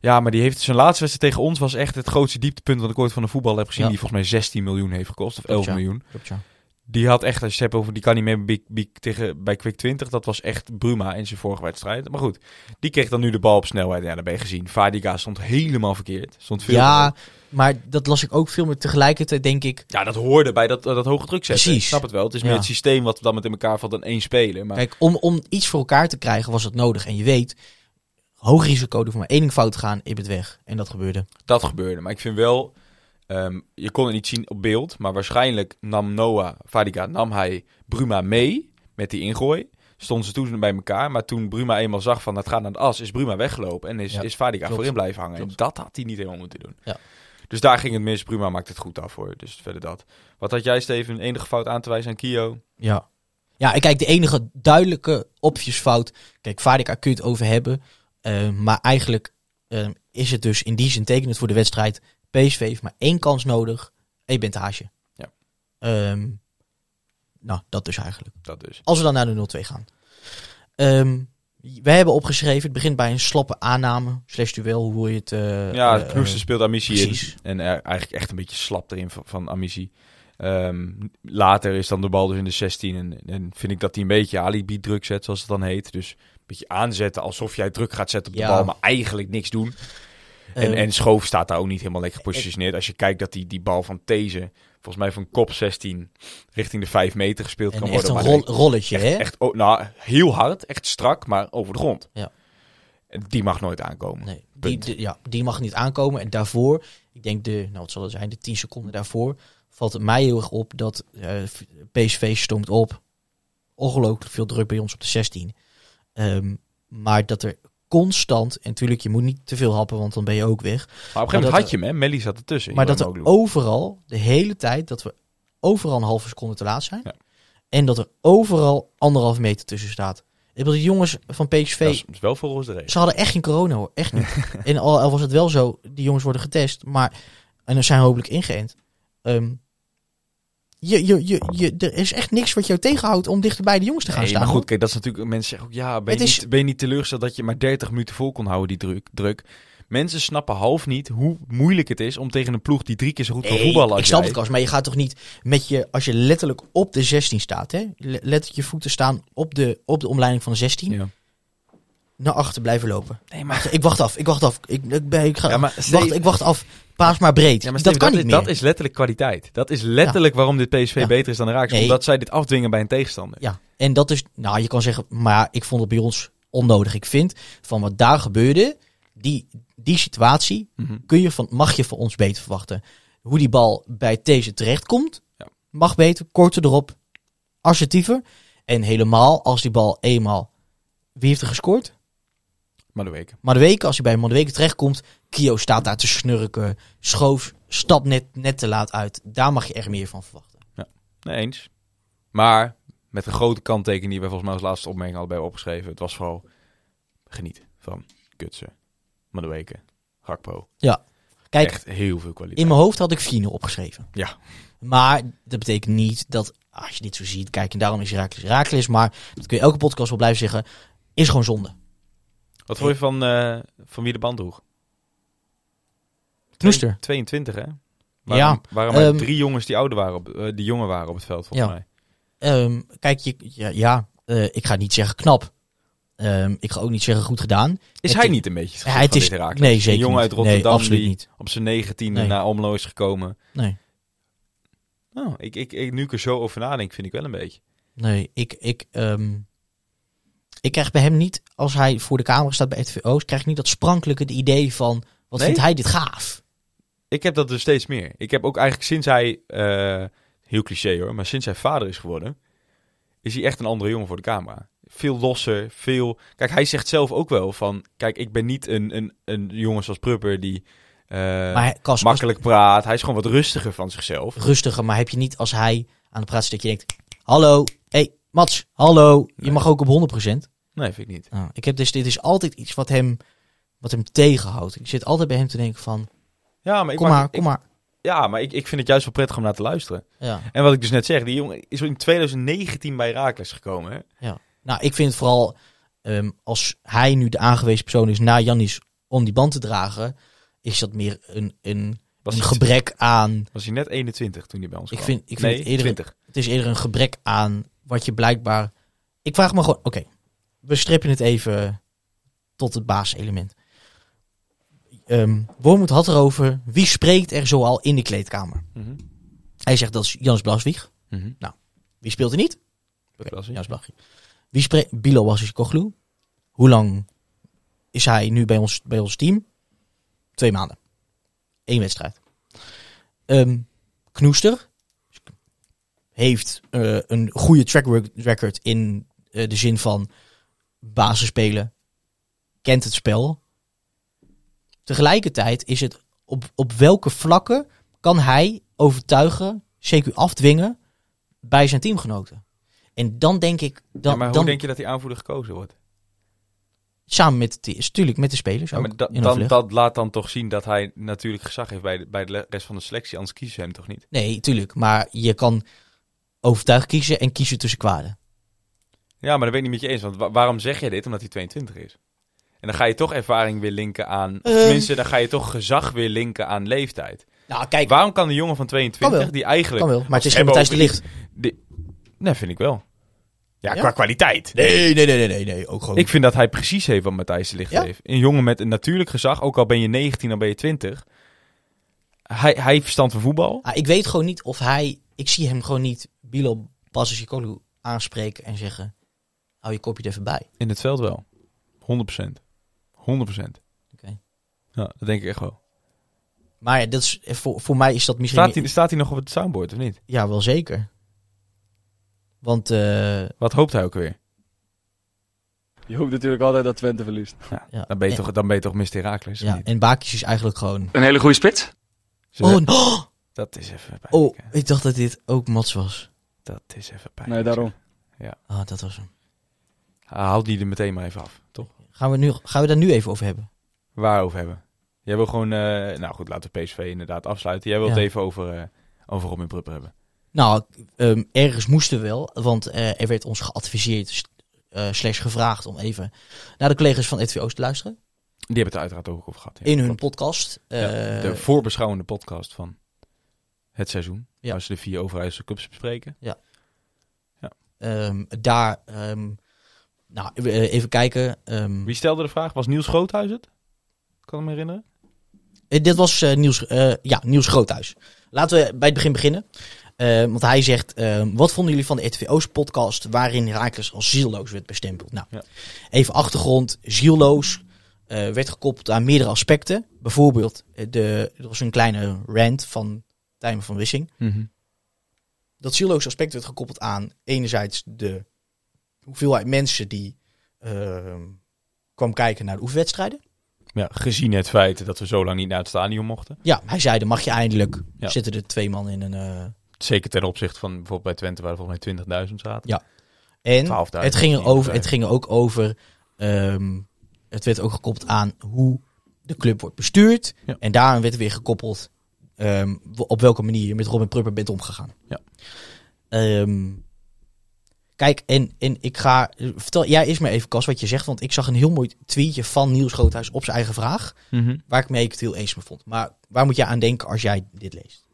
Ja, maar die heeft zijn laatste wedstrijd tegen ons was echt het grootste dieptepunt wat ik ooit van de voetbal heb gezien. Ja. Die volgens mij 16 miljoen heeft gekost, of 11 ja. miljoen. Klopt, ja. Die had echt, als je het hebt over, die kan niet meer bij, bij, tegen, bij Quick 20. Dat was echt Bruma in zijn vorige wedstrijd. Maar goed, die kreeg dan nu de bal op snelheid. Ja, dat ben je gezien. Vadiga stond helemaal verkeerd. Stond veel Ja, maar dat las ik ook veel meer tegelijkertijd, denk ik. ja, dat hoorde bij dat, dat hoge druk zetten. Precies. Ik snap het wel. Het is Ja. meer het systeem wat dan met in elkaar valt dan één speler. Maar Kijk, om, om iets voor elkaar te krijgen was het nodig. En je weet, hoog risico, er voor maar één ding fout gaan, je bent weg. En dat gebeurde. dat gebeurde. Maar ik vind wel, ehm, je kon het niet zien op beeld. Maar waarschijnlijk nam Noah, Vadiga, nam hij Bruma mee met die ingooi. Stonden ze toen bij elkaar. Maar toen Bruma eenmaal zag van het gaat naar de as, is Bruma weggelopen. En is, Ja, is klopt. voorin blijven hangen. Klopt. En dat had hij niet helemaal moeten doen. Ja. Dus daar ging het mis. Bruma maakt het goed af voor. Dus verder dat. Wat had jij, Steven? Enige fout aan te wijzen aan Kio? Ja. Ja, kijk, de enige duidelijke optiesfout. Kijk, Vadika kun je het over hebben. Eh, maar eigenlijk eh, is het dus in die zin tekenend voor de wedstrijd. PSV heeft maar één kans nodig. En je bent haasje. Ja. Ehm, nou, dat dus eigenlijk. Dat dus. Als we dan naar de 0-2 gaan. Ehm wij hebben opgeschreven, het begint bij een slappe aanname. Slash duel, hoe je het... eh, Ja, eh, Knoester eh, speelt Amici in. En er, eigenlijk echt een beetje slap erin van, van Amici. Ehm, later is dan de bal dus in de 16. En, en vind ik dat hij een beetje alibi druk zet, zoals het dan heet. Dus beetje aanzetten alsof jij druk gaat zetten op de Ja. bal, maar eigenlijk niks doen. En, Ehm, en Schoof staat daar ook niet helemaal lekker gepositioneerd. Als je kijkt dat die, die bal van These, volgens mij van kop 16, richting de 5 meter gespeeld kan echt worden. een maar rol- rolletje, hè? echt, echt, oh, nou, heel hard, echt strak, maar over de grond. Ja. En Die mag nooit aankomen. Nee, die, ja, die mag niet aankomen. En daarvoor, ik denk de, nou wat zal het zijn, de 10 seconden daarvoor, valt het mij heel erg op dat eh, PSV stoomt op. Ongelooflijk veel druk bij ons op de 16. Ehm, maar dat er constant, en natuurlijk, je moet niet te veel happen, want dan ben je ook weg. Maar op een gegeven moment had je hem, hè? Melly zat ertussen. Maar dat er overal, de hele tijd, dat we overal een halve seconde te laat zijn. Ja. En dat er overal anderhalf meter tussen staat. Ik bedoel, die jongens van PSV, Dat is, is wel volgens de ze hadden echt geen corona hoor. Echt niet. en al, al was het wel zo, die jongens worden getest. Maar, en dan zijn hopelijk ingeënt. Ehm, je, je, je, je, er is echt niks wat jou tegenhoudt om dichter bij de jongens te gaan Nee, staan. maar goed, kijk, dat is natuurlijk... Mensen zeggen ook, ja, ben je, is- niet, ben je niet teleurgesteld dat je maar 30 minuten vol kon houden, die druk? druk? Mensen snappen half niet hoe moeilijk het is om tegen een ploeg die drie keer zo goed kan Nee, voetballen als ik snap het, Kas, maar je gaat toch niet met je, als je letterlijk op de 16 staat, hè? le- Letterlijk je voeten staan op de, op de omleiding van de 16, Ja. Naar achter blijven lopen. Nee, maar... Ik wacht af, ik wacht af. Ik, ik, ben- ik, ga, Ja, maar wacht, ik wacht af. Paas maar breed. Ja, maar dat kan dat, niet is, meer. dat is letterlijk kwaliteit. Dat is letterlijk waarom dit PSV Ja. beter is dan de Ajax. Nee. Omdat zij dit afdwingen bij een tegenstander. Ja, en dat is, nou je kan zeggen, maar ik vond het bij ons onnodig. Ik vind van wat daar gebeurde, die, die situatie, Mhm. kun je van, mag je van ons beter verwachten. Hoe die bal bij deze terechtkomt, Ja. mag beter, korter erop, assertiever. En helemaal als die bal eenmaal, wie heeft er gescoord? Maar de weken. Maar de weken, als hij bij Madueke terechtkomt, Kio staat daar te snurken, schoof, stap net, net te laat uit. Daar mag je echt meer van verwachten. Nee, eens. Maar met een grote kanttekening die wij volgens mij als laatste opmerking bij opgeschreven. Het was vooral geniet van Kutsen, Madueke, Gakpo. Kijk, Echt heel veel kwaliteit. in mijn hoofd had ik 4 opgeschreven. Ja. Maar dat betekent niet dat, als je dit zo ziet, kijk, en daarom is Herakles Herakles. Maar, dat kun je elke podcast wel blijven zeggen, is gewoon zonde. Wat vond je van, eh, van wie de band droeg? Knoester. 22, hè? Ja, Waarom, waren maar ehm, drie jongens die ouder waren, op, eh, die jonger waren op het veld, volgens Ja. mij. Ehm, kijk, je, ja, ja eh, ik ga niet zeggen knap. Ehm, ik ga ook niet zeggen goed gedaan. Is Het hij niet een beetje het Ja, het is, nee, Een zeker jongen niet. uit Rotterdam nee, absoluut die niet. op zijn negentiende Nee. naar Almelo is gekomen. Nee, Nou, ik, ik, ik, nu ik er zo over nadenk, vind ik wel een beetje. nee, ik, ik, ehm, ik krijg bij hem niet, als hij voor de camera staat bij RTVO's, krijg ik niet dat sprankelijke idee van, wat Nee? vindt hij dit gaaf? Ik heb dat dus steeds meer. Ik heb ook eigenlijk sinds hij, eh, heel cliché hoor, maar sinds hij vader is geworden, is hij echt een andere jongen voor de camera. Veel losser, veel... Kijk, hij zegt zelf ook wel van, kijk, ik ben niet een, een, een jongen zoals Prupper die eh, als- makkelijk praat. Hij is gewoon wat rustiger van zichzelf. rustiger, maar heb je niet als hij aan de praat zit dat je denkt, hallo, hey, Mats, hallo, je Nee. mag ook op 100%. Nee, vind ik niet. Nou, ik heb dus, dit is altijd iets wat hem, wat hem tegenhoudt. Ik zit altijd bij hem te denken van, Ja, maar ik, kom maar, ik- kom maar. Ja, maar ik, ik vind het juist wel prettig om naar te luisteren. Ja. En wat ik dus net zeg, die jongen is in 2019 bij Raakles gekomen. Hè? Nou, ik vind het vooral, ehm, als hij nu de aangewezen persoon is na Jannis om die band te dragen, is dat meer een, een, Was, een gebrek aan, was hij net 21 toen hij bij ons Ik kwam? vind- ik vind nee, het eerder- 20. het is eerder een gebrek aan wat je blijkbaar, ik vraag me gewoon, oké, we strippen het even tot het basiselement. Ehm Wormoed had erover, wie spreekt er zoal in de kleedkamer? Mhm. Hij zegt dat is Jans Blaswieg. Mhm. Wie speelt er niet? Blaswieg. Jans Blaswieg. Wie spreekt? Bilo Wassiskoglu. Hoe lang is hij nu bij ons, bij ons team? Twee maanden. Eén wedstrijd. Ehm Knoester heeft eh, een goede track rec- record in eh, de zin van basisspelen. Kent het spel. Tegelijkertijd is het op, op welke vlakken kan hij overtuigen, CQ afdwingen bij zijn teamgenoten. En dan denk ik, dan, Ja, maar hoe dan denk je dat die aanvoerder gekozen wordt? samen met natuurlijk met de spelers. Ja, ook, dan, dat laat dan toch zien dat hij natuurlijk gezag heeft bij de, bij de rest van de selectie. Anders kiezen ze hem toch niet? Nee, tuurlijk. Maar je kan overtuigd kiezen en kiezen tussen kwaden. Ja, maar dat ben ik niet met je eens. Want wa- waarom zeg je dit? Omdat hij 22 is. En dan ga je toch ervaring weer linken aan... Of Ehm. tenminste, dan ga je toch gezag weer linken aan leeftijd. Nou, kijk, Waarom kan de jongen van Kan 22, wel. die eigenlijk... kan wel. Maar het is geen Matthijs de Licht. die- Nee, vind ik wel. Ja, Ja? qua kwaliteit. Nee, nee, nee, nee, nee, nee. Ook gewoon. Ik vind dat hij precies heeft wat Matthijs de Licht Ja? heeft. Een jongen met een natuurlijk gezag, ook al ben je 19, dan ben je 20. Hij, hij heeft verstand van voetbal. Ah, ik weet gewoon niet of hij... Ik zie hem gewoon niet Bilo Basicolu aanspreken en zeggen... Hou je kopje er even bij. In het veld wel. 100%. 100%. Oké. Ja, dat denk ik echt wel. Maar ja, dat is, voor, voor mij is dat misschien... Staat hij, staat hij nog op het soundboard of niet? Ja, wel zeker. Want... eh, Wat hoopt hij ook weer? Je hoopt natuurlijk altijd dat Twente verliest. ja. Dan ben je En- toch, dan ben je toch Mr. Herakles? Ja, niet? en Bakis is eigenlijk gewoon... Een hele goede spits. Ze- Oh, oh, Dat is even pijnlijk. oh, ik dacht dat dit ook Mats was. Dat is even pijnlijk. Nee, daarom. Ah, dat was hem. Ah, Haal die er meteen maar even af, toch? Gaan we, nu, gaan we daar nu even over hebben? Waarover hebben? Jij wil gewoon... eh, nou goed, laten we PSV inderdaad afsluiten. Jij wilt Ja. het even over, eh over Robin Prupper hebben. Nou, ehm, ergens moesten we wel, want eh, er werd ons geadviseerd, eh, slash gevraagd om even naar de collega's van ETVO's te luisteren. Die hebben het er uiteraard ook over gehad. ja. in hun Klopt. podcast. Ja, Eh, de voorbeschouwende podcast van het seizoen. Ja. Waar ze de vier Overijsselse clubs bespreken. ehm, daar, ehm, nou, eh, even kijken. ehm, Wie stelde de vraag? Was Niels Groothuis het? Kan ik me herinneren? eh, dit was eh, Niels, ja, Niels Groothuis. Laten we bij het begin beginnen. Want hij zegt, wat vonden jullie van de ETVO's podcast waarin Herakles als zielloos werd bestempeld? Nou, Ja. even achtergrond. Zielloos werd gekoppeld aan meerdere aspecten. Bijvoorbeeld, de, er was een kleine rant van Tijmen van Wissing. dat zielloos aspect werd gekoppeld aan enerzijds de hoeveelheid mensen die ehm, kwam kijken naar de oefenwedstrijden. Ja, gezien het feit dat we zo lang niet naar het stadion mochten. Ja, hij zei, dan mag je eindelijk, Ja. zitten er twee man in een... eh, Zeker ten opzichte van bijvoorbeeld bij Twente waar er volgens mij 20.000 zaten. Ja. en 12.000 het ging, er over, het ging er ook over, ehm, het werd ook gekoppeld aan hoe de club wordt bestuurd. Ja. En daarin werd weer gekoppeld ehm, op welke manier je met Robin Prupper bent omgegaan. Ja. Ehm, kijk, en, en ik ga... Vertel jij eerst maar even, Cas, wat je zegt. Want ik zag een heel mooi tweetje van Niels Groothuis op zijn eigen vraag. Mhm. Waar ik mee het heel eens mee vond. Maar waar moet jij aan denken als jij dit leest?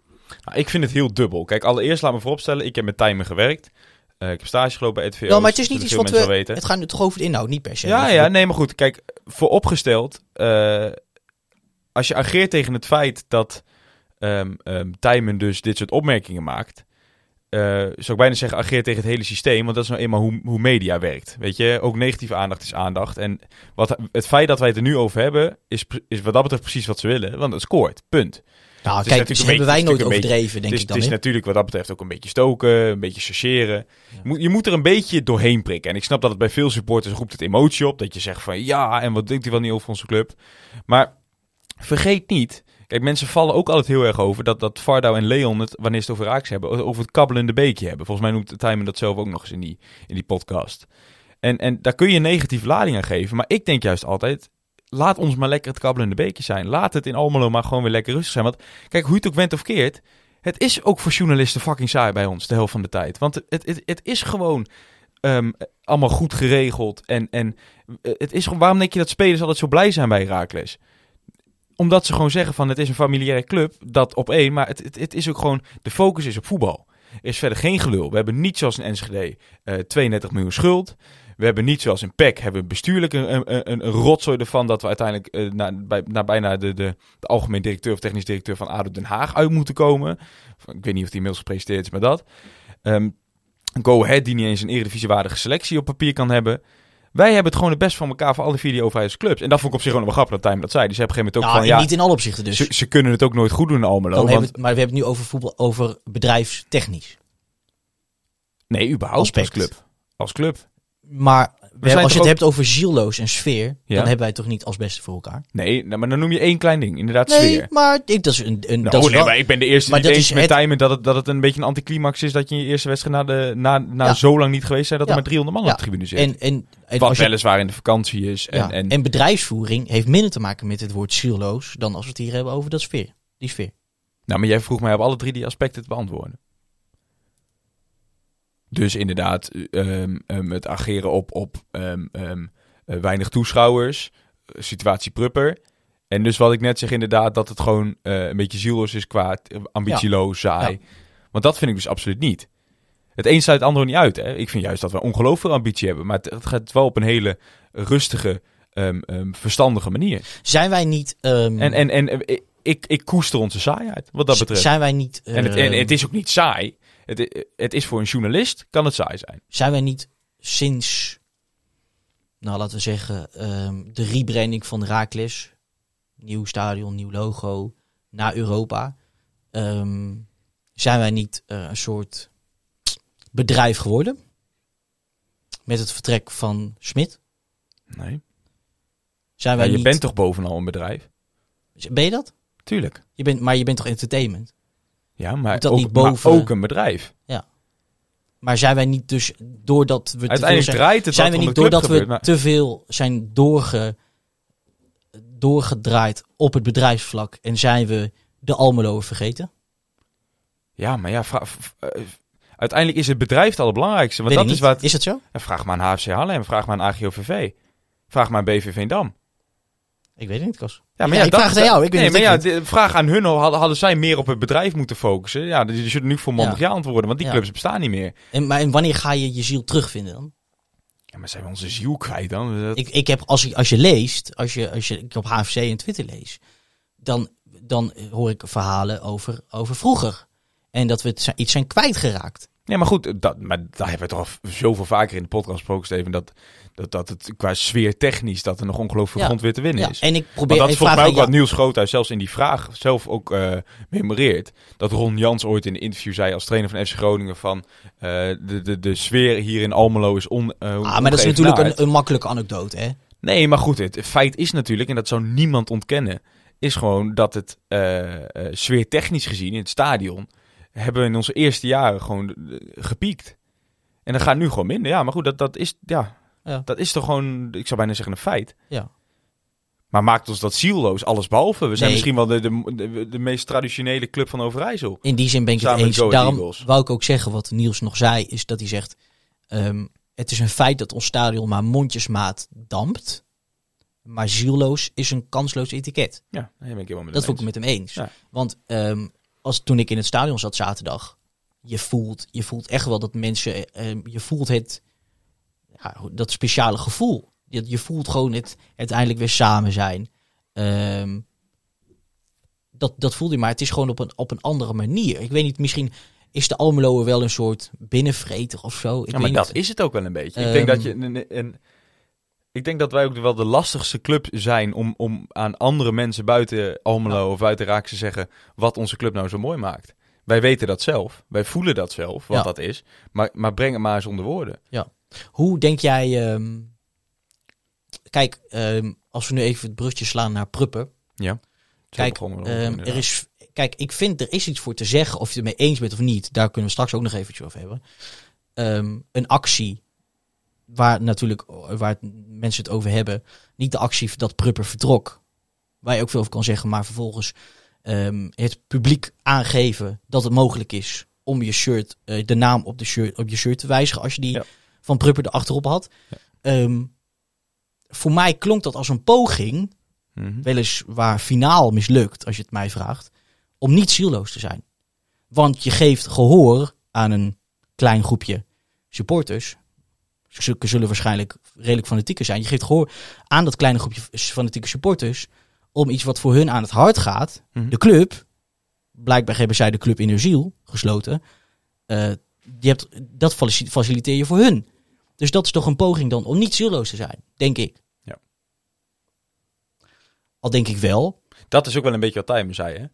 Nou, ik vind het heel dubbel. Kijk, allereerst laat me vooropstellen, ik heb met Timer gewerkt. Eh, ik heb stage gelopen bij RTVO. Wel, maar het is niet iets wat we... weten. Het gaat nu toch over de inhoud, niet per se. Ja, ja, nee, maar goed. Kijk, vooropgesteld, eh als je ageert tegen het feit dat ehm Tijmen dus dit soort opmerkingen maakt, eh, zou ik bijna zeggen, ageert tegen het hele systeem. Want dat is nou eenmaal hoe, hoe media werkt. Weet je, ook negatieve aandacht is aandacht. En wat, het feit dat wij het er nu over hebben, is, is wat dat betreft precies wat ze willen. Want het scoort, punt. Nou, kijk, dus hebben wij nooit overdreven, denk ik dan. het is natuurlijk wat dat betreft ook een beetje stoken, een beetje chargeren. Je, moet, je moet er een beetje doorheen prikken. En ik snap dat het bij veel supporters roept het emotie op. Dat je zegt van ja, en wat denkt hij wel niet over onze club. Maar vergeet niet, kijk mensen vallen ook altijd heel erg over dat, dat Vardau en Leon het, wanneer ze het over Ajax hebben, over het kabbelende beekje hebben. Volgens mij noemt Tijmen dat zelf ook nog eens in die, in die podcast. En, en daar kun je negatieve lading aan geven. Maar ik denk juist altijd, laat ons maar lekker het kabbelende beekje zijn. Laat het in Almelo maar gewoon weer lekker rustig zijn. Want kijk, hoe je het ook went of keert, het is ook voor journalisten fucking saai bij ons de helft van de tijd. Want het, het, het is gewoon ehm, allemaal goed geregeld. En, en eh, het is gewoon, waarom denk je dat spelers altijd zo blij zijn bij Heracles? Omdat ze gewoon zeggen van het is een familiaire club, dat op één. Maar het, het, het is ook gewoon, de focus is op voetbal. Er is verder geen gelul. We hebben niet zoals in Enschede eh 32 miljoen schuld. We hebben niet zoals in PEC, hebben bestuurlijk een, een, een, rotzooi ervan dat we uiteindelijk eh, naar, bij, naar bijna de, de, de algemeen directeur of technisch directeur van ADO Den Haag uit moeten komen. Ik weet niet of die inmiddels gepresenteerd is, maar dat. Ehm Go Ahead, die niet eens een eredivisiewaardige selectie op papier kan hebben. Wij hebben het gewoon het best van elkaar voor alle vier die clubs. En dat vond ik op zich gewoon wel grappig dat Time dat zei. Dus op een gegeven moment ook Nou, van, ja, niet in alle opzichten dus. ze, ze kunnen het ook nooit goed doen in Almelo. Want, hebben het, maar we hebben het nu over voetbal, over bedrijfstechnisch. nee, überhaupt aspect. als club. Als club. Maar hebben- als je het hebt over zielloos en sfeer, Ja. dan hebben wij het toch niet als beste voor elkaar? Nee, nou, maar dan noem je één klein ding. Inderdaad, Nee, sfeer. maar ik, dat is een, een Nou, dat is nee, wel, maar ik ben de eerste maar die eens met het- Tijmen dat het, dat het een beetje een anticlimax is dat je in je eerste wedstrijd na, de, na, na Ja. zo lang niet geweest zijn dat er maar 300 man op de tribune zit. en, en, en, Wat je- weliswaar in de vakantie is. En, en, en bedrijfsvoering heeft minder te maken met het woord zielloos dan als we het hier hebben over dat sfeer. Die sfeer. Nou, maar jij vroeg mij op alle drie die aspecten te beantwoorden. Dus inderdaad, ehm, ehm, het ageren op, op ehm, eh, weinig toeschouwers, eh, situatie prupper. En dus wat ik net zeg, inderdaad, dat het gewoon eh, een beetje zielloos is qua ambitieloos, saai. Want dat vind ik dus absoluut niet. Het een sluit het andere niet uit. Hè? Ik vind juist dat we ongelooflijk veel ambitie hebben. Maar het, het gaat wel op een hele rustige, verstandige manier. Zijn wij niet... En, en, en ik, ik koester onze saaiheid, wat dat betreft. Zijn wij niet... En het, en het is ook niet saai. Het, het is voor een journalist, kan het saai zijn. Zijn wij niet sinds, nou laten we zeggen, ehm, de rebranding van Raakles, nieuw stadion, nieuw logo, naar Europa, ehm, zijn wij niet eh, een soort bedrijf geworden? Met het vertrek van Smit? Nee. Zijn Ja, wij je niet, bent toch bovenal een bedrijf? Ben je dat? Tuurlijk. Je bent, maar je bent toch entertainment? Ja, maar dat ook, niet boven- ook een bedrijf. Maar zijn wij niet dus, doordat we te veel Uiteindelijk zijn, draait het zijn we niet doordat we gebeurt, maar- te veel zijn doorge, doorgedraaid op het bedrijfsvlak en zijn we de Almeloer vergeten? Ja, maar ja, eh, uiteindelijk is het bedrijf het allerbelangrijkste. Want Weet dat is wat... Is dat zo? Ja, vraag maar aan HFC Haarlem, vraag maar aan AGOVV. Vraag maar aan BV Veendam. Ik weet het niet, Kos. Ja, Ja, ik vraag het aan jou, ik weet nee, maar ja, de vraag aan hun, hadden, hadden zij meer op het bedrijf moeten focussen? Ja, dus je zullen nu volmondig ja. antwoorden, want die Ja. clubs bestaan niet meer. En, maar en wanneer ga je je ziel terugvinden dan? Ja, maar zijn we onze ziel kwijt dan? Dat- Ik, ik heb, als, je, als je leest, als je, als je ik op HFC en Twitter lees, dan, dan hoor ik verhalen over, over vroeger. En dat we het iets zijn kwijtgeraakt. Nee, maar goed, dat, maar daar hebben we toch al zoveel vaker in de podcast gesproken, Steven, dat, dat, dat het qua sfeer technisch, dat er nog ongelooflijk veel Ja. grond weer te winnen Ja, is. en ik Maar probeer. dat is volgens mij ook wat Niels Groothuis zelfs in die vraag zelf ook eh memoreert. Dat Ron Jans ooit in een interview zei als trainer van FC Groningen van eh, de, de, de sfeer hier in Almelo is on jou. Ah, maar dat is natuurlijk een, een makkelijke anekdote, hè? Nee, maar goed, het feit is natuurlijk, en dat zou niemand ontkennen, is gewoon dat het eh eh, sfeertechnisch gezien in het stadion hebben we in onze eerste jaren gewoon eh, gepiekt. En dat gaat nu gewoon minder. Ja, maar goed, dat, dat, is, ja, Ja. dat is toch gewoon, ik zou bijna zeggen, een feit. Ja. Maar maakt ons dat zielloos, alles behalve? We zijn misschien wel de, de, de, de meest traditionele club van Overijssel. In die zin ben ik het Samen eens. Daarom Eagles. wou ik ook zeggen wat Niels nog zei, is dat hij zegt: ehm, het is een feit dat ons stadion maar mondjesmaat dampt. Maar zielloos is een kansloos etiket. Ja, daar ben ik helemaal met Dat vond ik met hem eens. Ja. Want ehm, als, toen ik in het stadion zat zaterdag, je voelt, je voelt echt wel dat mensen, ehm, je voelt het, ja, dat speciale gevoel. Je, je voelt gewoon het uiteindelijk weer samen zijn. Ehm, dat, dat voelde je, maar het is gewoon op een, op een andere manier. Ik weet niet, misschien is de Almeloer wel een soort binnenvreter of zo? Ik Ja, maar dat niet. is het ook wel een beetje. ik denk dat je Ehm. een, een- ik denk dat wij ook wel de lastigste club zijn om, om aan andere mensen buiten Almelo of buiten Raak te zeggen wat onze club nou zo mooi maakt. Wij weten dat zelf. Wij voelen dat zelf, wat Ja. dat is. Maar, maar breng het maar eens onder woorden. Hoe denk jij... ehm, kijk, ehm, als we nu even het brugje slaan naar Pruppen. Zo Kijk, Ehm, er is, kijk, ik vind er is iets voor te zeggen of je het mee eens bent of niet. Daar kunnen we straks ook nog eventjes over hebben. Een actie waar natuurlijk waar mensen het over hebben. Niet de actie dat Prupper vertrok. Waar je ook veel over kan zeggen. Maar vervolgens ehm, het publiek aangeven dat het mogelijk is om je shirt, eh, de naam op, de shirt, op je shirt te wijzigen. Als je die Ja. van Prupper erachterop had. Ehm, voor mij klonk dat als een poging Mhm. weliswaar finaal mislukt, als je het mij vraagt, om niet zielloos te zijn. Want je geeft gehoor aan een klein groepje supporters. Ze zullen waarschijnlijk redelijk fanatieke zijn. Je geeft gehoor aan dat kleine groepje fanatieke supporters om iets wat voor hun aan het hart gaat. Mhm. De club, blijkbaar hebben zij de club in hun ziel gesloten. Eh, je hebt, dat faci- faciliteer je voor hun. Dus dat is toch een poging dan om niet zielloos te zijn, denk ik. Ja. Al denk ik wel, Dat is ook wel een beetje wat Tijmen zei, hè?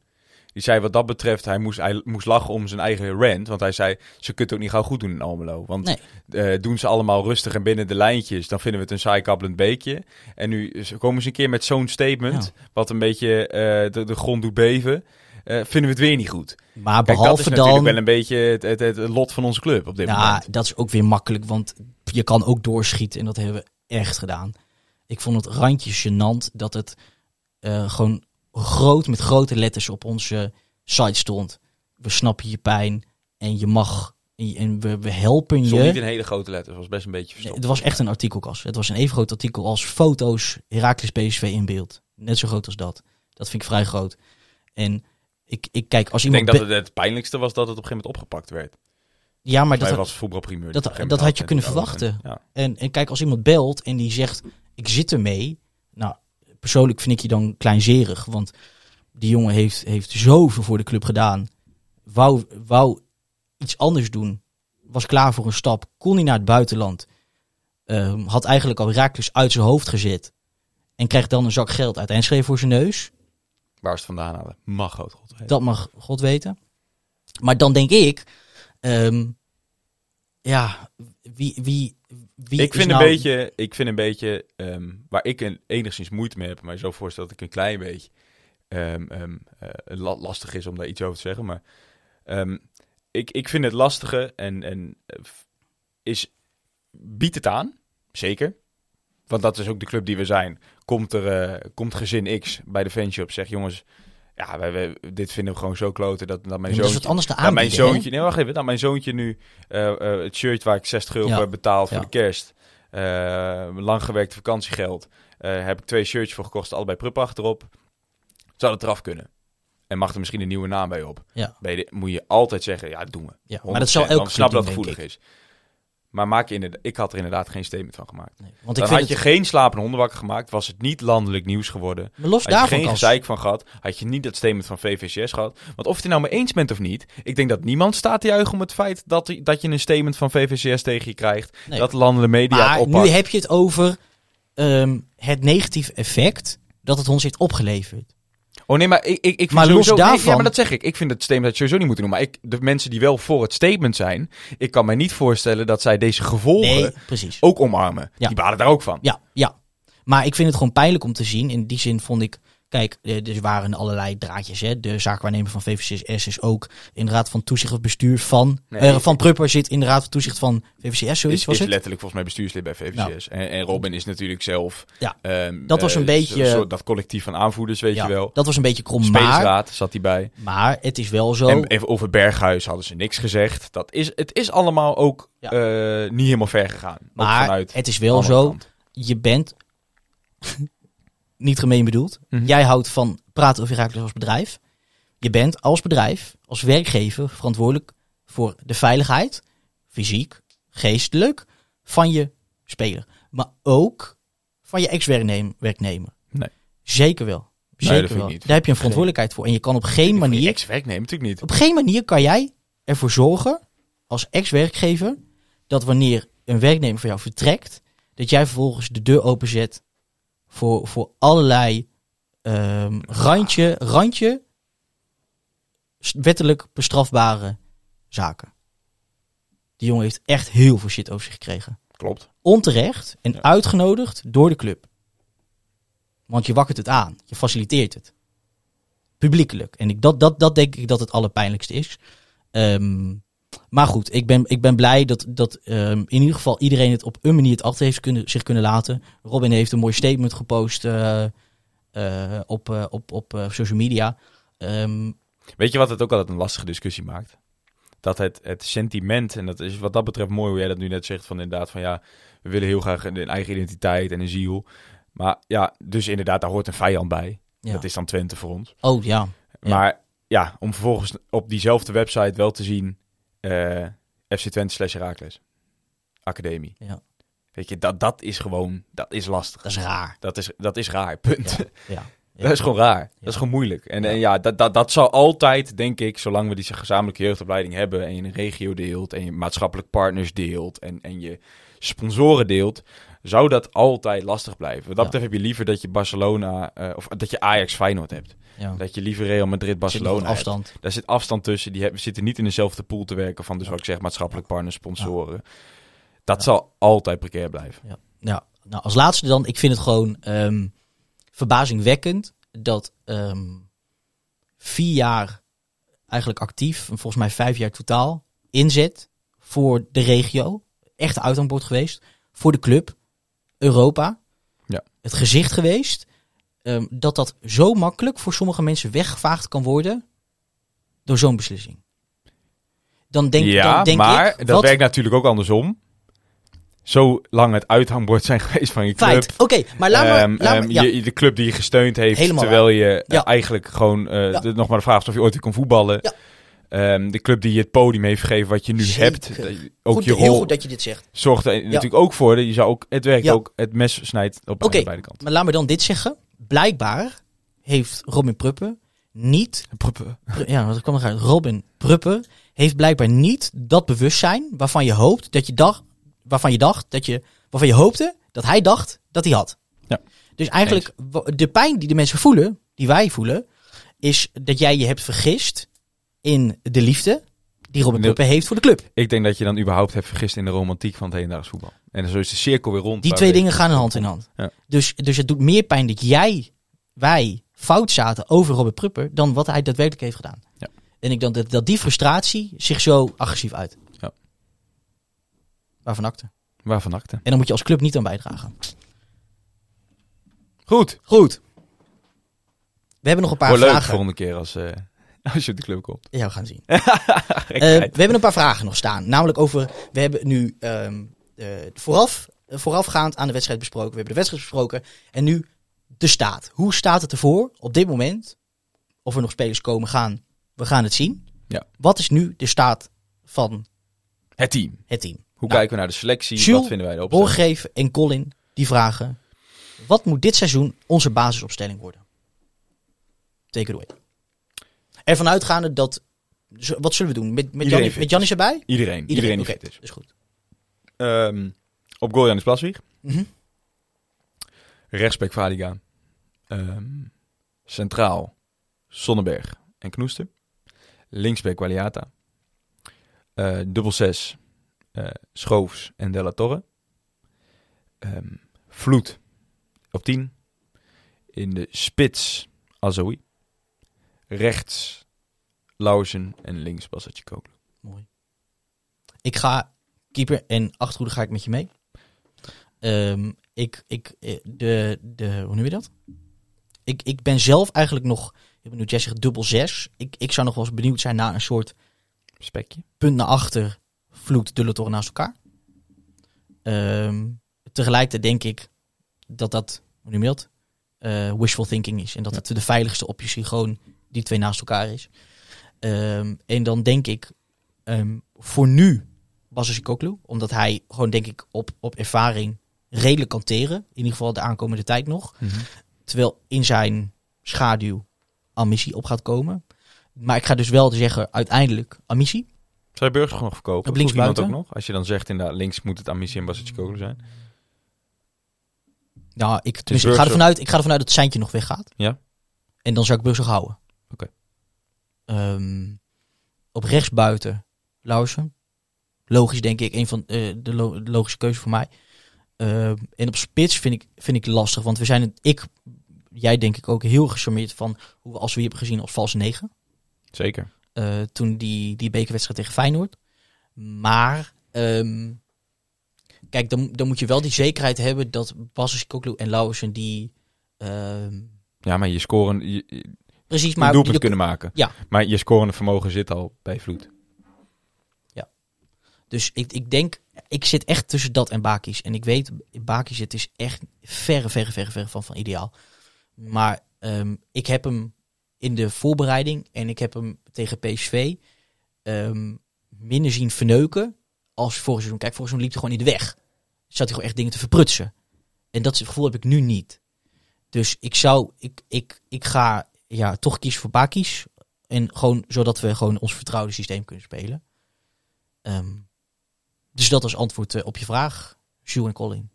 Die zei wat dat betreft, hij moest, hij moest lachen om zijn eigen rant. Want hij zei, ze kunnen het ook niet gauw goed doen in Almelo. Want Nee. eh, doen ze allemaal rustig en binnen de lijntjes, dan vinden we het een saai kabbelend beekje. En nu komen ze een keer met zo'n statement, wat een beetje eh, de, de grond doet beven. eh, vinden we het weer niet goed. maar Kijk, dat is behalve natuurlijk dan... wel een beetje het, het, het lot van onze club op dit Ja, moment. dat is ook weer makkelijk, want je kan ook doorschieten en dat hebben we echt gedaan. Ik vond het randje gênant dat het gewoon groot met grote letters op onze site stond. We snappen je pijn en je mag en, je- en we, we helpen Stond niet je. in hele grote letters, was best een beetje verstopt. het was echt een artikelkas. Het was een even groot artikel als foto's Heracles PSV in beeld. Net zo groot als dat. Dat vind ik vrij groot. En ik, ik kijk als Ik iemand... denk dat het het pijnlijkste was dat het op een gegeven moment opgepakt werd. ja, maar dat, was voetbalprimeur. dat- dat had je kunnen en- verwachten. Ja. En, en kijk, als iemand belt en die zegt, ik zit ermee. Nou, persoonlijk vind ik je dan kleinzerig. Want die jongen heeft, heeft zoveel voor de club gedaan. Wou, wou iets anders doen. Was klaar voor een stap. Kon niet naar het buitenland. Ehm, had eigenlijk al Raakles uit zijn hoofd gezet. En krijgt dan een zak geld uit Enschede voor zijn neus. Waar ze het vandaan halen. Mag God weten. Dat mag God weten. Maar dan denk ik... ehm, ja, wie... wie, wie ik, vind nou- een beetje, ik vind een beetje, ehm, waar ik een, enigszins moeite mee heb, maar zo voorstel dat ik een klein beetje ehm, ehm, eh, la- lastig is om daar iets over te zeggen. Maar ik, ik vind het lastige en, en eh, is, biedt het aan, zeker. Want dat is ook de club die we zijn. Komt er eh, komt gezin X bij de fanshop, zegt jongens, ja, wij, wij- dit vinden we gewoon zo kloten dat, dat mijn Ja, dat zoontje... wat anders te mijn hè? zoontje, nee, wacht even. Dat mijn zoontje nu eh, eh, het shirt waar ik 60 euro Ja. voor heb betaald voor Ja. de kerst. eh, lang gewerkt vakantiegeld. heb ik twee shirtjes voor gekost, allebei prup achterop. Zou dat eraf kunnen? En mag er misschien een nieuwe naam bij op? Ja. Moet je altijd zeggen, ja, dat doen we. Ja, maar dat zal 100%, elke snap dat het gevoelig is. Maar maak je inderdaad, ik had er inderdaad geen statement van gemaakt. Nee, want ik Dan had je het, geen slapende honden wakker gemaakt, was het niet landelijk nieuws geworden. maar los Had je geen als, gezeik van gehad, had je niet dat statement van VVCS gehad. Want of je het nou mee eens bent of niet, ik denk dat niemand staat te juichen om het feit dat, dat je een statement van VVCS tegen je krijgt. Nee. Dat de landelijke media het maar oppakt. nu heb je het over ehm, het negatief effect dat het ons heeft opgeleverd. Oh nee, maar ik, ik, ik vind Maar los sowieso... nee, daarvan- ja, maar dat zeg ik. Ik vind het statement dat je sowieso niet moet doen. Maar ik, de mensen die wel voor het statement zijn, ik kan mij niet voorstellen dat zij deze gevolgen Nee, ook omarmen. Ja. Die balen daar ook van. Ja, ja. Maar ik vind het gewoon pijnlijk om te zien. In die zin vond ik... Kijk, eh, er waren allerlei draadjes. Hè. De zaakwaarnemer van VVCS is ook in de raad van toezicht of bestuur van... Nee, eh, van Prupper zit in de raad van toezicht van VVCS, zoiets Is, was is het? letterlijk volgens mij bestuurslid bij VVCS. En, en Robin is natuurlijk zelf... Ja. ehm, Dat was een eh, beetje- dat collectief van aanvoerders, weet Ja, je wel. dat was een beetje krom. Maar, zat hij bij. maar het is wel zo... En even over Berghuis hadden ze niks gezegd. Dat is, het is allemaal ook Ja. niet helemaal ver gegaan. Maar het is wel zo... kant. je bent niet gemeen bedoeld. Mhm. Jij houdt van praten over Heracles als bedrijf. Je bent als bedrijf, als werkgever verantwoordelijk voor de veiligheid, fysiek, geestelijk, van je speler. Maar ook van je ex-werknemer. Nee. Zeker wel. Zeker wel. niet. Daar heb je een verantwoordelijkheid voor. En je kan op geen manier, ex-werknemer natuurlijk niet. op geen manier kan jij ervoor zorgen, als ex-werkgever, dat wanneer een werknemer van jou vertrekt, dat jij vervolgens de deur openzet voor, voor allerlei ehm, randje, randje wettelijk bestrafbare zaken. Die jongen heeft echt heel veel shit over zich gekregen. Klopt. Onterecht en Ja. uitgenodigd door de club. Want je wakkert het aan, je faciliteert het. Publiekelijk. En ik, dat, dat, dat denk ik dat het allerpijnlijkste is. Ehm, maar goed, ik ben, ik ben blij dat, dat ehm, in ieder geval iedereen het op een manier het achter heeft kunnen, zich kunnen laten. Robin heeft een mooi statement gepost eh, eh, op, eh, op, op eh, social media. Ehm, Weet je wat het ook altijd een lastige discussie maakt? Dat het, het sentiment, en dat is wat dat betreft mooi hoe jij dat nu net zegt, van inderdaad van ja, we willen heel graag een, een eigen identiteit en een ziel. Maar ja, dus inderdaad, daar hoort een vijand bij. ja. Dat is dan Twente voor ons. Oh ja, Ja. Maar ja, om vervolgens op diezelfde website wel te zien eh, FC Twente slash Herakles. Academie. Ja. Weet je, dat, dat is gewoon, dat is lastig. dat is raar. Dat is, dat is raar, punt. Ja. Ja. Dat is gewoon raar. Dat is gewoon moeilijk. En ja, en ja dat, dat, dat zal altijd, denk ik, zolang we die gezamenlijke jeugdopleiding hebben en je een regio deelt en je maatschappelijk partners deelt en, en je sponsoren deelt, zou dat altijd lastig blijven. Wat dat Ja. betreft heb je liever dat je Barcelona, eh, of dat je Ajax Feyenoord hebt. Ja. Dat je liever Real Madrid Barcelona wat hebt. afstand. Daar zit afstand tussen. Die hebben, zitten niet in dezelfde pool te werken van, dus wat ik zeg, maatschappelijk partners, sponsoren. Dat zal altijd precair blijven. Ja, nou als laatste dan, ik vind het gewoon ehm, verbazingwekkend dat ehm, vier jaar eigenlijk actief, en volgens mij vijf jaar totaal, inzet voor de regio. Echt uithangbord geweest. Voor de club, Europa. Ja. Het gezicht geweest. ehm, dat dat zo makkelijk voor sommige mensen weggevaagd kan worden door zo'n beslissing. Dan denk, ja, dan denk maar ik, dat wat werkt natuurlijk ook andersom. Zo lang het uithangbord zijn geweest van je club. feit. Oké, maar laat me, Ehm, laat ehm, ja. je, de club die je gesteund heeft, Helemaal terwijl je eh, Ja. eigenlijk gewoon eh, Ja. de- nog maar de vraag is of je ooit weer kon voetballen. Ehm, de club die je het podium heeft gegeven wat je nu Zeker. hebt. dat Ook Goed, je heel rol goed dat je dit zegt. zorgt er natuurlijk ook voor dat je zou ook het werk Ja. ook het mes snijdt op Oké. beide kanten. Maar laat me dan dit zeggen. Blijkbaar heeft Robin Pruppen niet... Pr- Ja, wat kwam eruit? Robin Pruppen heeft blijkbaar niet dat bewustzijn waarvan je hoopt dat je dacht... Waarvan je dacht dat je... Waarvan je hoopte dat hij dacht dat hij had. Ja. Dus eigenlijk, de pijn die de mensen voelen, die wij voelen, is dat jij je hebt vergist in de liefde die Robin De- Pruppen heeft voor de club. Ik denk dat je dan überhaupt hebt vergist in de romantiek van het hedendaags voetbal. En zo is de cirkel weer rond. Die twee we- dingen gaan hand in hand. Ja. Dus, dus het doet meer pijn dat jij, wij, fout zaten over Robert Prupper dan wat hij daadwerkelijk heeft gedaan. Ja. En ik denk dat, dat die frustratie zich zo agressief uit. Ja. Waarvan akte. Waarvan akte. En dan moet je als club niet aan bijdragen. Goed. Goed. We hebben nog een paar Wordt leuk de vragen. volgende keer als, eh, als je op de club komt. Ja, we gaan zien. Eh, we hebben een paar vragen nog staan. Namelijk over, we hebben nu ehm, eh, vooraf, eh, voorafgaand aan de wedstrijd besproken. We hebben de wedstrijd besproken. En nu de staat. Hoe staat het ervoor op dit moment? Of er nog spelers komen gaan, we gaan het zien. Ja. Wat is nu de staat van Het team. het team? Hoe Nou, kijken we naar de selectie? Jules, Wat vinden wij erop? Borgeef en Colin, die vragen. Wat moet dit seizoen onze basisopstelling worden? Take it away. Ervan uitgaande dat... Wat zullen we doen? Met, met, fit met erbij? Iedereen. Iedereen, die fit is. is goed. Ehm, op goal Janis Plaswieg. Mhm. Rechtsback Valiga. Ehm, centraal Sonnenberg en Knoester. Linksback Waliata. Eh, dubbel 6 eh, Schoofs en Della Torre. Ehm, Vloed op 10. In de spits Azoui. Rechts Lauzen en links Basatje Kooklu. Mooi. Ik ga keeper en achterhoede ga ik met je mee. Ehm, ik, ik, eh, de, de, hoe noem je dat? Ik, ik ben zelf eigenlijk nog, ik ben nu Jess zegt dubbel zes. Ik, ik zou nog wel eens benieuwd zijn naar een soort Spekje. punt naar achter, vloed, dulletoren naast elkaar. Ehm, tegelijkertijd denk ik dat dat, hoe noem je dat? Eh, wishful thinking is. En dat Ja. het de veiligste optie gewoon die twee naast elkaar is. Ehm, en dan denk ik ehm, voor nu Basis Koklu. Omdat hij gewoon denk ik op, op ervaring redelijk kan teren. In ieder geval de aankomende tijd nog. Terwijl in zijn schaduw Amissie op gaat komen. Maar ik ga dus wel zeggen, uiteindelijk Amissie. Zou je Burgers nog verkopen? Op linksbuiten? ook nog? Als je dan zegt inderdaad, links moet het Amici en Basicoglu zijn. Ja, ik, ik, ga ervan uit, ik ga ervan uit dat Seintje nog weggaat. Ja. En dan zou ik Burgers houden. Oké. Ehm, op rechtsbuiten, Lauwersen. Logisch, denk ik. Een van eh, de, lo- de logische keuze voor mij. Ehm, en op spits vind ik, vind ik lastig. Want we zijn, het- ik, jij denk ik ook heel gecharmeerd van hoe we als we hier hebben gezien als valse negen. Zeker. eh, toen die, die bekerwedstrijd tegen Feyenoord. Maar, ehm, kijk, dan, dan moet je wel die zekerheid hebben dat Basis Koklu en Lauwersen die... Ja, maar je scoren, je precies, maar doelpunt je- kunnen maken. Ja. Maar je scorende vermogen zit al bij Vloed. Dus ik, ik denk, ik zit echt tussen dat en Bakis. En ik weet, Bakis het is echt verre, verre, verre, verre van, van ideaal. Maar ehm, ik heb hem in de voorbereiding en ik heb hem tegen PSV ehm, minder zien verneuken als vorig seizoen. Kijk, vorig seizoen liep hij gewoon in de weg. Zat hij gewoon echt dingen te verprutsen. En dat gevoel heb ik nu niet. Dus ik zou, ik, ik, ik ga ja, toch kiezen voor Bakis. En gewoon zodat we gewoon ons vertrouwde systeem kunnen spelen. Ehm, dus dat als antwoord eh, op je vraag, Jules en Colin.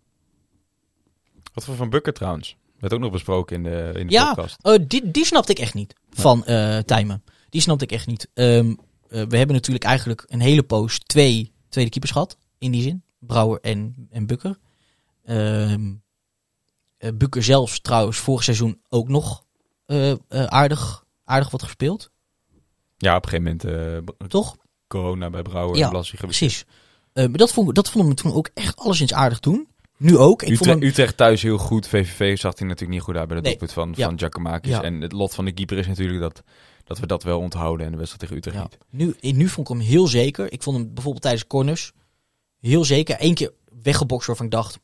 Wat voor van Bukker trouwens? Werd ook nog besproken in de, in de Ja, podcast. Oh, die, die snapte ik echt niet van eh Tijmen. Die snapte ik echt niet. Ehm, eh, we hebben natuurlijk eigenlijk een hele poos twee tweede keepers gehad. In die zin. Brouwer en, en Bukker. Eh, Bukker zelfs trouwens vorig seizoen ook nog eh, eh, aardig, aardig wat gespeeld. Ja, op een gegeven moment eh, Toch? corona bij Brouwer Ja, en Blassie geweest. Precies. Eh, maar dat vond, dat vond ik me toen ook echt alleszins aardig doen. Nu ook. Ik vond Utrecht, hem, Utrecht thuis heel goed. VVV zag hij natuurlijk niet goed uit bij de Nee. doelpunt van, Ja. van Giacomakis. Ja. En het lot van de keeper is natuurlijk dat, dat we dat wel onthouden. En de wedstrijd tegen Utrecht Ja. niet. Nu, nu vond ik hem heel zeker. Ik vond hem bijvoorbeeld tijdens corners heel zeker. Eén keer weggebokst waarvan ik dacht,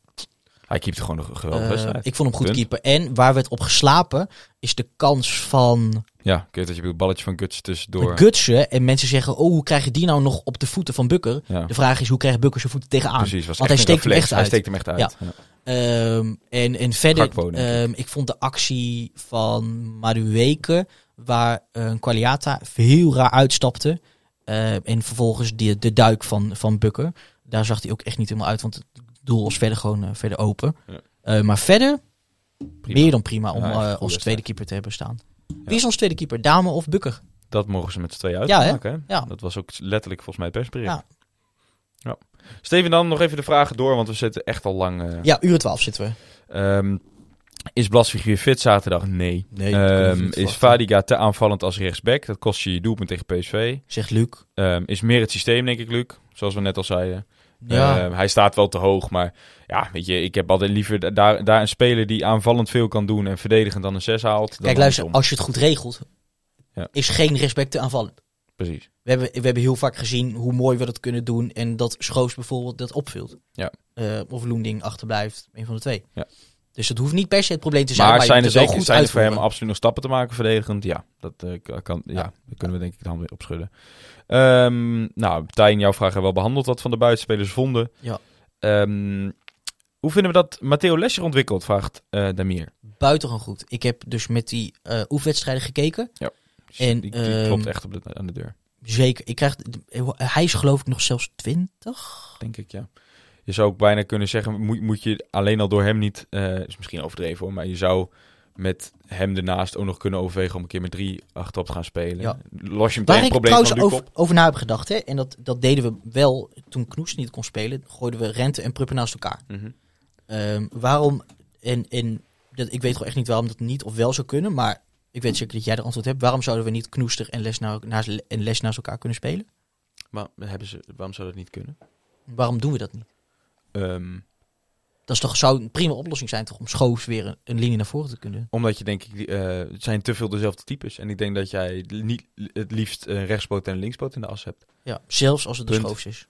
Hij keept gewoon een geweldige eh, ik vond hem goed keeper. En waar we het op geslapen is de kans van Ja, ik weet dat je het balletje van Guts tussendoor. Gutsen. En mensen zeggen, oh, hoe krijg je die nou nog op de voeten van Bukker? Ja, De vraag is, hoe krijgt Bukker zijn voeten tegenaan? precies. Was Want hij steekt hem echt Hij uit. steekt hem echt uit. Ja. En, en verder, ik. ehm, ik vond de actie van Madueke, waar eh, een Qualiata heel raar uitstapte. eh, en vervolgens die, de duik van, van Bukker. Daar zag hij ook echt niet helemaal uit, want doel was verder gewoon eh, verder open. Eh, maar verder, Prima. meer dan prima om eh, als tweede keeper te hebben staan. Wie is ons tweede keeper? Dame of Bukker? Dat mogen ze met z'n tweeën Ja, hè? uitmaken. Ja. Dat was ook letterlijk volgens mij het persbericht. Ja. Ja. Steven, dan nog even de vragen door, want we zitten echt al lang. Ja, uur 12 zitten we. ehm, is Blasvig weer fit zaterdag? Nee. Nee, Ehm, is. Fadiga te aanvallend als rechtsback? Dat kost je je doelpunt tegen PSV. Zegt Luc. Ehm, is meer het systeem, denk ik, Luc. Zoals we net al zeiden. Ja, Ehm, hij staat wel te hoog, maar ja, weet je, ik heb altijd liever da- daar, daar een speler die aanvallend veel kan doen en verdedigend dan een 6 haalt. Kijk, luister, als je het goed regelt, Ja. is geen respect te aanvallen. Precies. We hebben, we hebben heel vaak gezien hoe mooi we dat kunnen doen en dat Schoos bijvoorbeeld dat opvult. Ja. Eh, of Loending achterblijft, een van de twee. Ja. Dus het hoeft niet per se het probleem te zijn, Maar, maar, zijn er, zeker, goed zijn er voor hem absoluut nog stappen te maken verdedigend? Ja, dat eh, kan, ja. Ja. daar kunnen we denk ik de hand weer opschudden. Ehm nou, Tijn, jouw vraag hebben we wel behandeld wat van de buitenspelers vonden. Ja. Ehm, hoe vinden we dat Matteo Lesser ontwikkeld, vraagt eh Damir. Buitengewoon goed. Ik heb dus met die oefenwedstrijden gekeken. En, die, die ehm, klopt echt op de, aan de deur, Zeker. Ik krijg, hij is geloof ik nog zelfs 20. denk ik, ja. Je zou ook bijna kunnen zeggen, moet, moet je alleen al door hem niet, eh is misschien overdreven hoor, maar je zou met hem ernaast ook nog kunnen overwegen om een keer met drie achterop te gaan spelen. Ja. Los je meteen Waar het ik probleem trouwens van Luc over, op. over na heb gedacht, hè, en dat, dat deden we wel toen Knoes niet kon spelen, gooiden we Rente en Pruppen naast elkaar. Mhm. Ehm, waarom, en, en dat, ik weet gewoon echt niet waarom dat niet of wel zou kunnen, maar ik weet zeker dat jij de antwoord hebt. Waarom zouden we niet Knoester en Les, na, naast, en Les naast elkaar kunnen spelen? Maar hebben ze, waarom zou dat niet kunnen? Waarom doen we dat niet? Ehm, Dat is toch, zou een prima oplossing zijn toch om Schoos weer een, een linie naar voren te kunnen. Omdat je denk ik, eh, het zijn te veel dezelfde types. En ik denk dat jij niet het liefst een rechtspoot en een linkspoot in de as hebt. Ja, zelfs als het de Punt. Schoos is.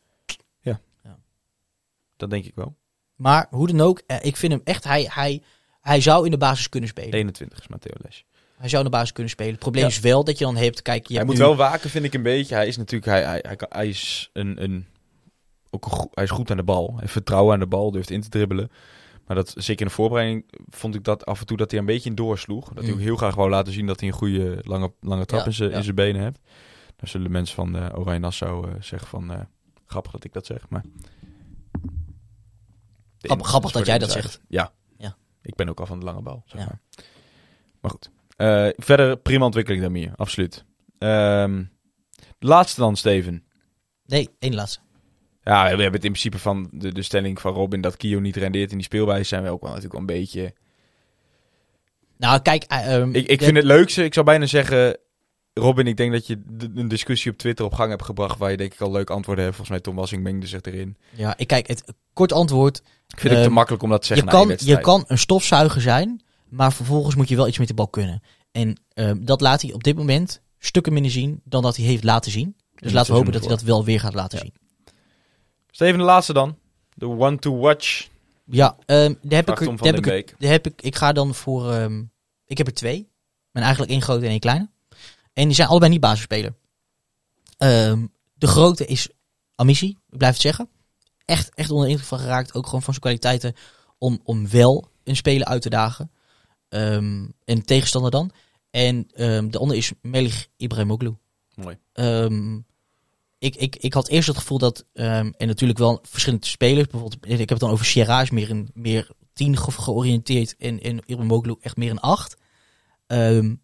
Dat denk ik wel. Maar hoe dan ook, eh, ik vind hem echt, hij, hij, hij zou in de basis kunnen spelen. 21 is Matteo Les. Hij zou in de basis kunnen spelen. Het probleem Ja. is wel dat je dan hebt, kijk, je Hij hebt moet nu- wel waken, vind ik een beetje. Hij is natuurlijk, hij, hij, hij, hij is een, een, ook hij is goed aan de bal. Hij heeft vertrouwen aan de bal, durft in te dribbelen. Maar dat, zeker in de voorbereiding vond ik dat af en toe dat hij een beetje in doorsloeg. Dat hij Mm. ook heel graag wou laten zien dat hij een goede lange, lange trap Ja, in zijn ja. benen heeft. Dan zullen de mensen van de Oranje Nassau eh, zeggen van... eh, grappig dat ik dat zeg, maar... Grappig- dat jij dat zegt. Ja. Ja. Ik ben ook al van de lange bal, zeg Ja. maar. Maar goed. Verder prima ontwikkeling daarmee, absoluut. Ehm, laatste dan, Steven. Nee, één laatste. Ja, we hebben het in principe van de, de stelling van Robin dat Kio niet rendeert in die speelwijze. Zijn we ook wel natuurlijk wel een beetje... Nou, kijk, eh, ehm, Ik, ik vind het leukste, ik zou bijna zeggen... Robin, ik denk dat je een discussie op Twitter op gang hebt gebracht... waar je denk ik al leuke antwoorden hebt. Volgens mij Tom Wassing mengde zich erin. Ja, ik kijk, het kort antwoord. Ik vind het te Ehm, makkelijk om dat te Je zeggen één kan, je kan een stofzuiger zijn, maar vervolgens moet je wel iets met de bal kunnen. En ehm, dat laat hij op dit moment stukken minder zien dan dat hij heeft laten zien. Dus laten we hopen dat hij dat wel weer gaat laten Ja. zien. Steven, de laatste dan. De one to watch. Ja, ehm daar heb ik, er- daar heb ik, daar heb ik, ik ga dan voor, ehm, ik heb er twee. Maar eigenlijk één grote en één kleine. En die zijn allebei niet basisspeler. Ehm, de grote is Amici, ik blijf het zeggen. Echt, echt onder de indruk van geraakt, ook gewoon van zijn kwaliteiten om, om wel een speler uit te dagen. En tegenstander dan. En de andere is Melih Ibrahimoglu. Mooi. Ik, ik, ik had eerst het gevoel dat, ehm, en natuurlijk wel verschillende spelers, bijvoorbeeld, ik heb het dan over Sierra, is meer een meer tien ge- georiënteerd en, en Ibrahim Moglu echt meer een acht. Ehm,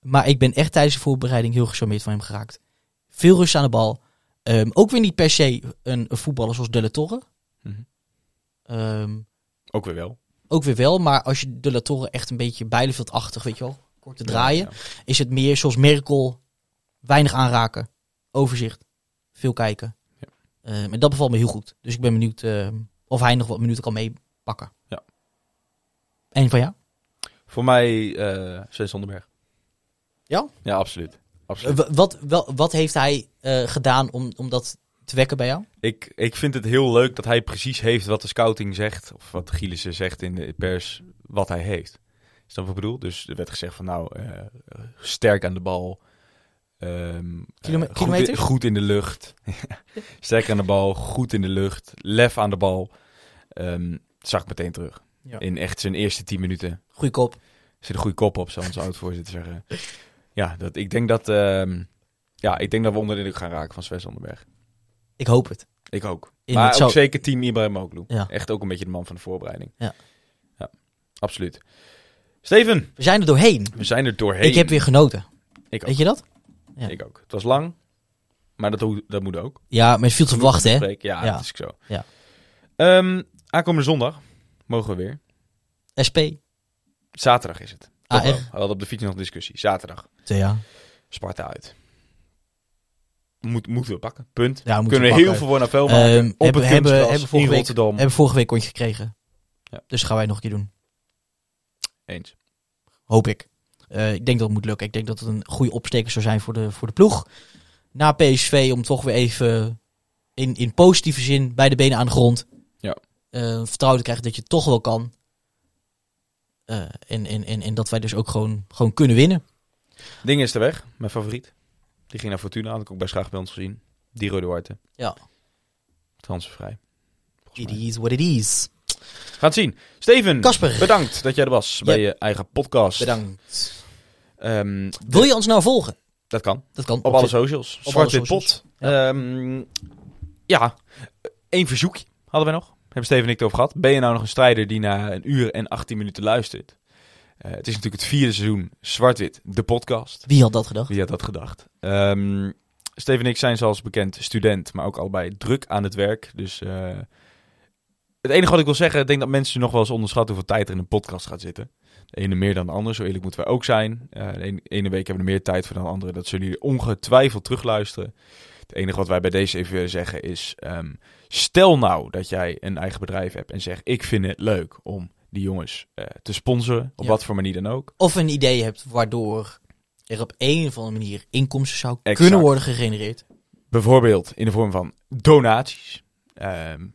maar ik ben echt tijdens de voorbereiding heel gecharmeerd van hem geraakt. Veel rust aan de bal. Ehm, ook weer niet per se een, een voetballer zoals De La Torre. Ehm, Ook weer wel. ook weer wel, maar als je De La Torre echt een beetje bijleveldachtig, weet je wel, kort te draaien, Ja, ja. is het meer zoals Merkel, weinig aanraken, overzicht, veel kijken. Ja. En dat bevalt me heel goed. Dus ik ben benieuwd ehm, of hij nog wat minuten kan meepakken. Ja. En van jou? Voor mij eh Sven Sonderberg. Ja? Ja, absoluut. Eh, absoluut. wa- wat, wel, wat heeft hij eh, gedaan om, om dat te wekken bij jou? Ik, ik vind het heel leuk dat hij precies heeft wat de scouting zegt. Of wat Gielissen zegt in de pers. Wat hij heeft. Is dat wat ik bedoel? Dus er werd gezegd van nou, eh, sterk aan de bal. Kilome- eh, goed, in, goed in de lucht. sterk aan de bal, goed in de lucht. Lef aan de bal. Ehm, zag meteen terug. Ja. In echt zijn eerste tien minuten. Goeie kop. Zit een goede kop op, zou onze oud-voorzitter zeggen. Ja, dat, ik, denk dat, ehm, ja, ik denk dat we onder de indruk gaan raken van Sven Sonderberg. Ik hoop het. Ik ook. In maar ook zou- zeker team Ibrahimoglu. Ja. Echt ook een beetje de man van de voorbereiding. Ja. Ja, absoluut. Steven, We zijn er doorheen. we zijn er doorheen. Ik heb weer genoten. Ik ook. Weet je dat? Ja. Ik ook. Het was lang, maar dat, ho- dat moet ook. Ja, maar het viel te wachten, hè? Ja, dat is zo. Ja. Ehm, aankomende zondag mogen we weer. SP. Zaterdag is het. Toch wel. We hadden op de fiets nog een discussie. Zaterdag. Ja. Sparta uit. Moet, moeten we pakken. Punt. Ja, moeten Kunnen we heel veel voor naar veel maken. Ehm, op hebben, het hebben, kunstgras hebben, vorige in week, Rotterdam. hebben vorige week kontje gekregen. Ja. Dus gaan wij nog een keer doen. Eens. Hoop ik. Eh, ik denk dat het moet lukken. Ik denk dat het een goede opsteker zou zijn voor de, voor de ploeg. Na PSV om toch weer even in, in positieve zin bij de benen aan de grond. Ja. eh, vertrouwen te krijgen dat je het toch wel kan. Eh, en, en, en, en dat wij dus ook gewoon, gewoon kunnen winnen. Ding is de weg. Mijn favoriet. Die ging naar Fortuna. Had ik ook bij Schaag bij ons gezien. Diro Duarte. Ja. Transfervrij. It mij. is what it is. Het zien. Steven, Kasper. bedankt dat jij er was bij je eigen podcast. Bedankt. Ehm, Wil je ons nou volgen? dat kan. Dat kan. Op alle socials. Zwart-wit socials. pot. Ehm, ja, één verzoekje hadden wij nog. Hebben Steven en ik het over gehad. Ben je nou nog een strijder die na een uur en 18 minuten luistert? Eh, het is natuurlijk het vierde seizoen Zwart-wit, de podcast. Wie had dat gedacht? Wie had dat gedacht? Ehm, Steven en ik zijn zoals bekend student, maar ook allebei druk aan het werk. Dus eh, het enige wat ik wil zeggen, ik denk dat mensen nog wel eens onderschatten hoeveel tijd er in een podcast gaat zitten. De ene meer dan de ander, zo eerlijk moeten wij ook zijn. Eh, de ene, ene week hebben we er meer tijd voor dan de andere. Dat zullen jullie ongetwijfeld terugluisteren. Het enige wat wij bij deze even willen zeggen is, ehm, stel nou dat jij een eigen bedrijf hebt en zegt, ik vind het leuk om die jongens eh, te sponsoren, op Ja. wat voor manier dan ook. Of een idee hebt waardoor er op een of andere manier inkomsten zou Exact. kunnen worden gegenereerd. Bijvoorbeeld in de vorm van donaties. Ehm,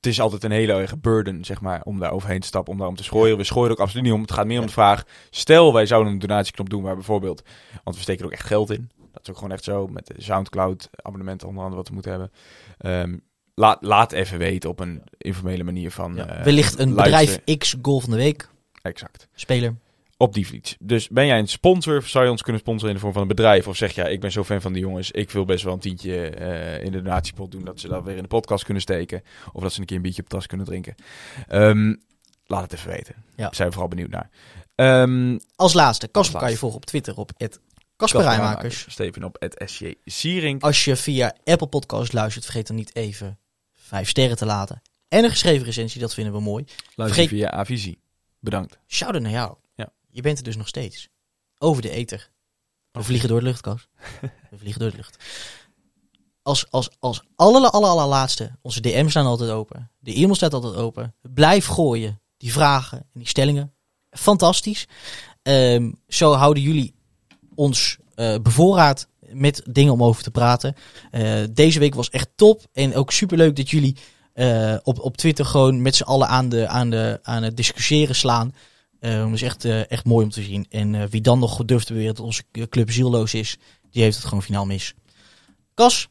het is altijd een hele erge burden, zeg maar, om daar overheen te stappen, om daar om te schooien. We schooien er ook absoluut niet om. Het gaat meer om de vraag, stel wij zouden een donatieknop doen waar bijvoorbeeld, want we steken er ook echt geld in. Dat is ook gewoon echt zo, met de Soundcloud abonnementen onder andere wat we moeten hebben. Ehm, laat, laat even weten op een informele manier van... Ja. eh, Wellicht een bedrijf X goal van de week. Exact. Speler. Op die fiets. Dus ben jij een sponsor? Zou je ons kunnen sponsoren in de vorm van een bedrijf? Of zeg jij, ik ben zo fan van die jongens. Ik wil best wel een tientje eh, in de donatiepot doen. Dat ze dat weer in de podcast kunnen steken. Of dat ze een keer een biertje op tas kunnen drinken. Ehm, laat het even weten. Ja. Daar zijn we vooral benieuwd naar. Ehm Als laatste, Casper laatste. kan je volgen op Twitter op het Casper Rijmakers. Steven op het SJ Siering. Als je via Apple Podcast luistert, vergeet dan niet even vijf sterren te laten. En een geschreven recensie, dat vinden we mooi. Luister vergeet- via Avisie. Bedankt. Shout-out naar jou. Je bent er dus nog steeds. Over de ether. We vliegen door de lucht, Kas. We vliegen door de lucht. Als, als, als aller, aller, allerlaatste, onze DM's staan altijd open. De e-mail staat altijd open. Blijf gooien, die vragen en die stellingen. Fantastisch. Ehm, zo houden jullie ons eh, bevoorraad met dingen om over te praten. Eh, deze week was echt top. En ook superleuk dat jullie eh, op, op Twitter gewoon met z'n allen aan, de, aan, de, aan het discussiëren slaan. Eh, dat is echt, eh, echt mooi om te zien. En eh, wie dan nog durft te beweren dat onze club zielloos is, die heeft het gewoon finaal mis. Kas,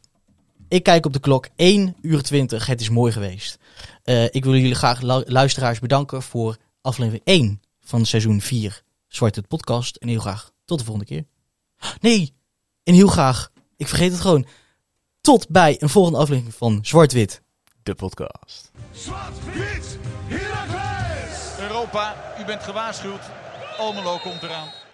ik kijk op de klok. 1 uur 20. Het is mooi geweest. Eh, ik wil jullie graag lu- luisteraars bedanken voor aflevering 1 van seizoen 4 Zwarte podcast. En heel graag tot de volgende keer. Nee, en heel graag, ik vergeet het gewoon, tot bij een volgende aflevering van Zwart-Wit. De podcast. Zwart-wit! Europa, u bent gewaarschuwd. Almelo komt eraan.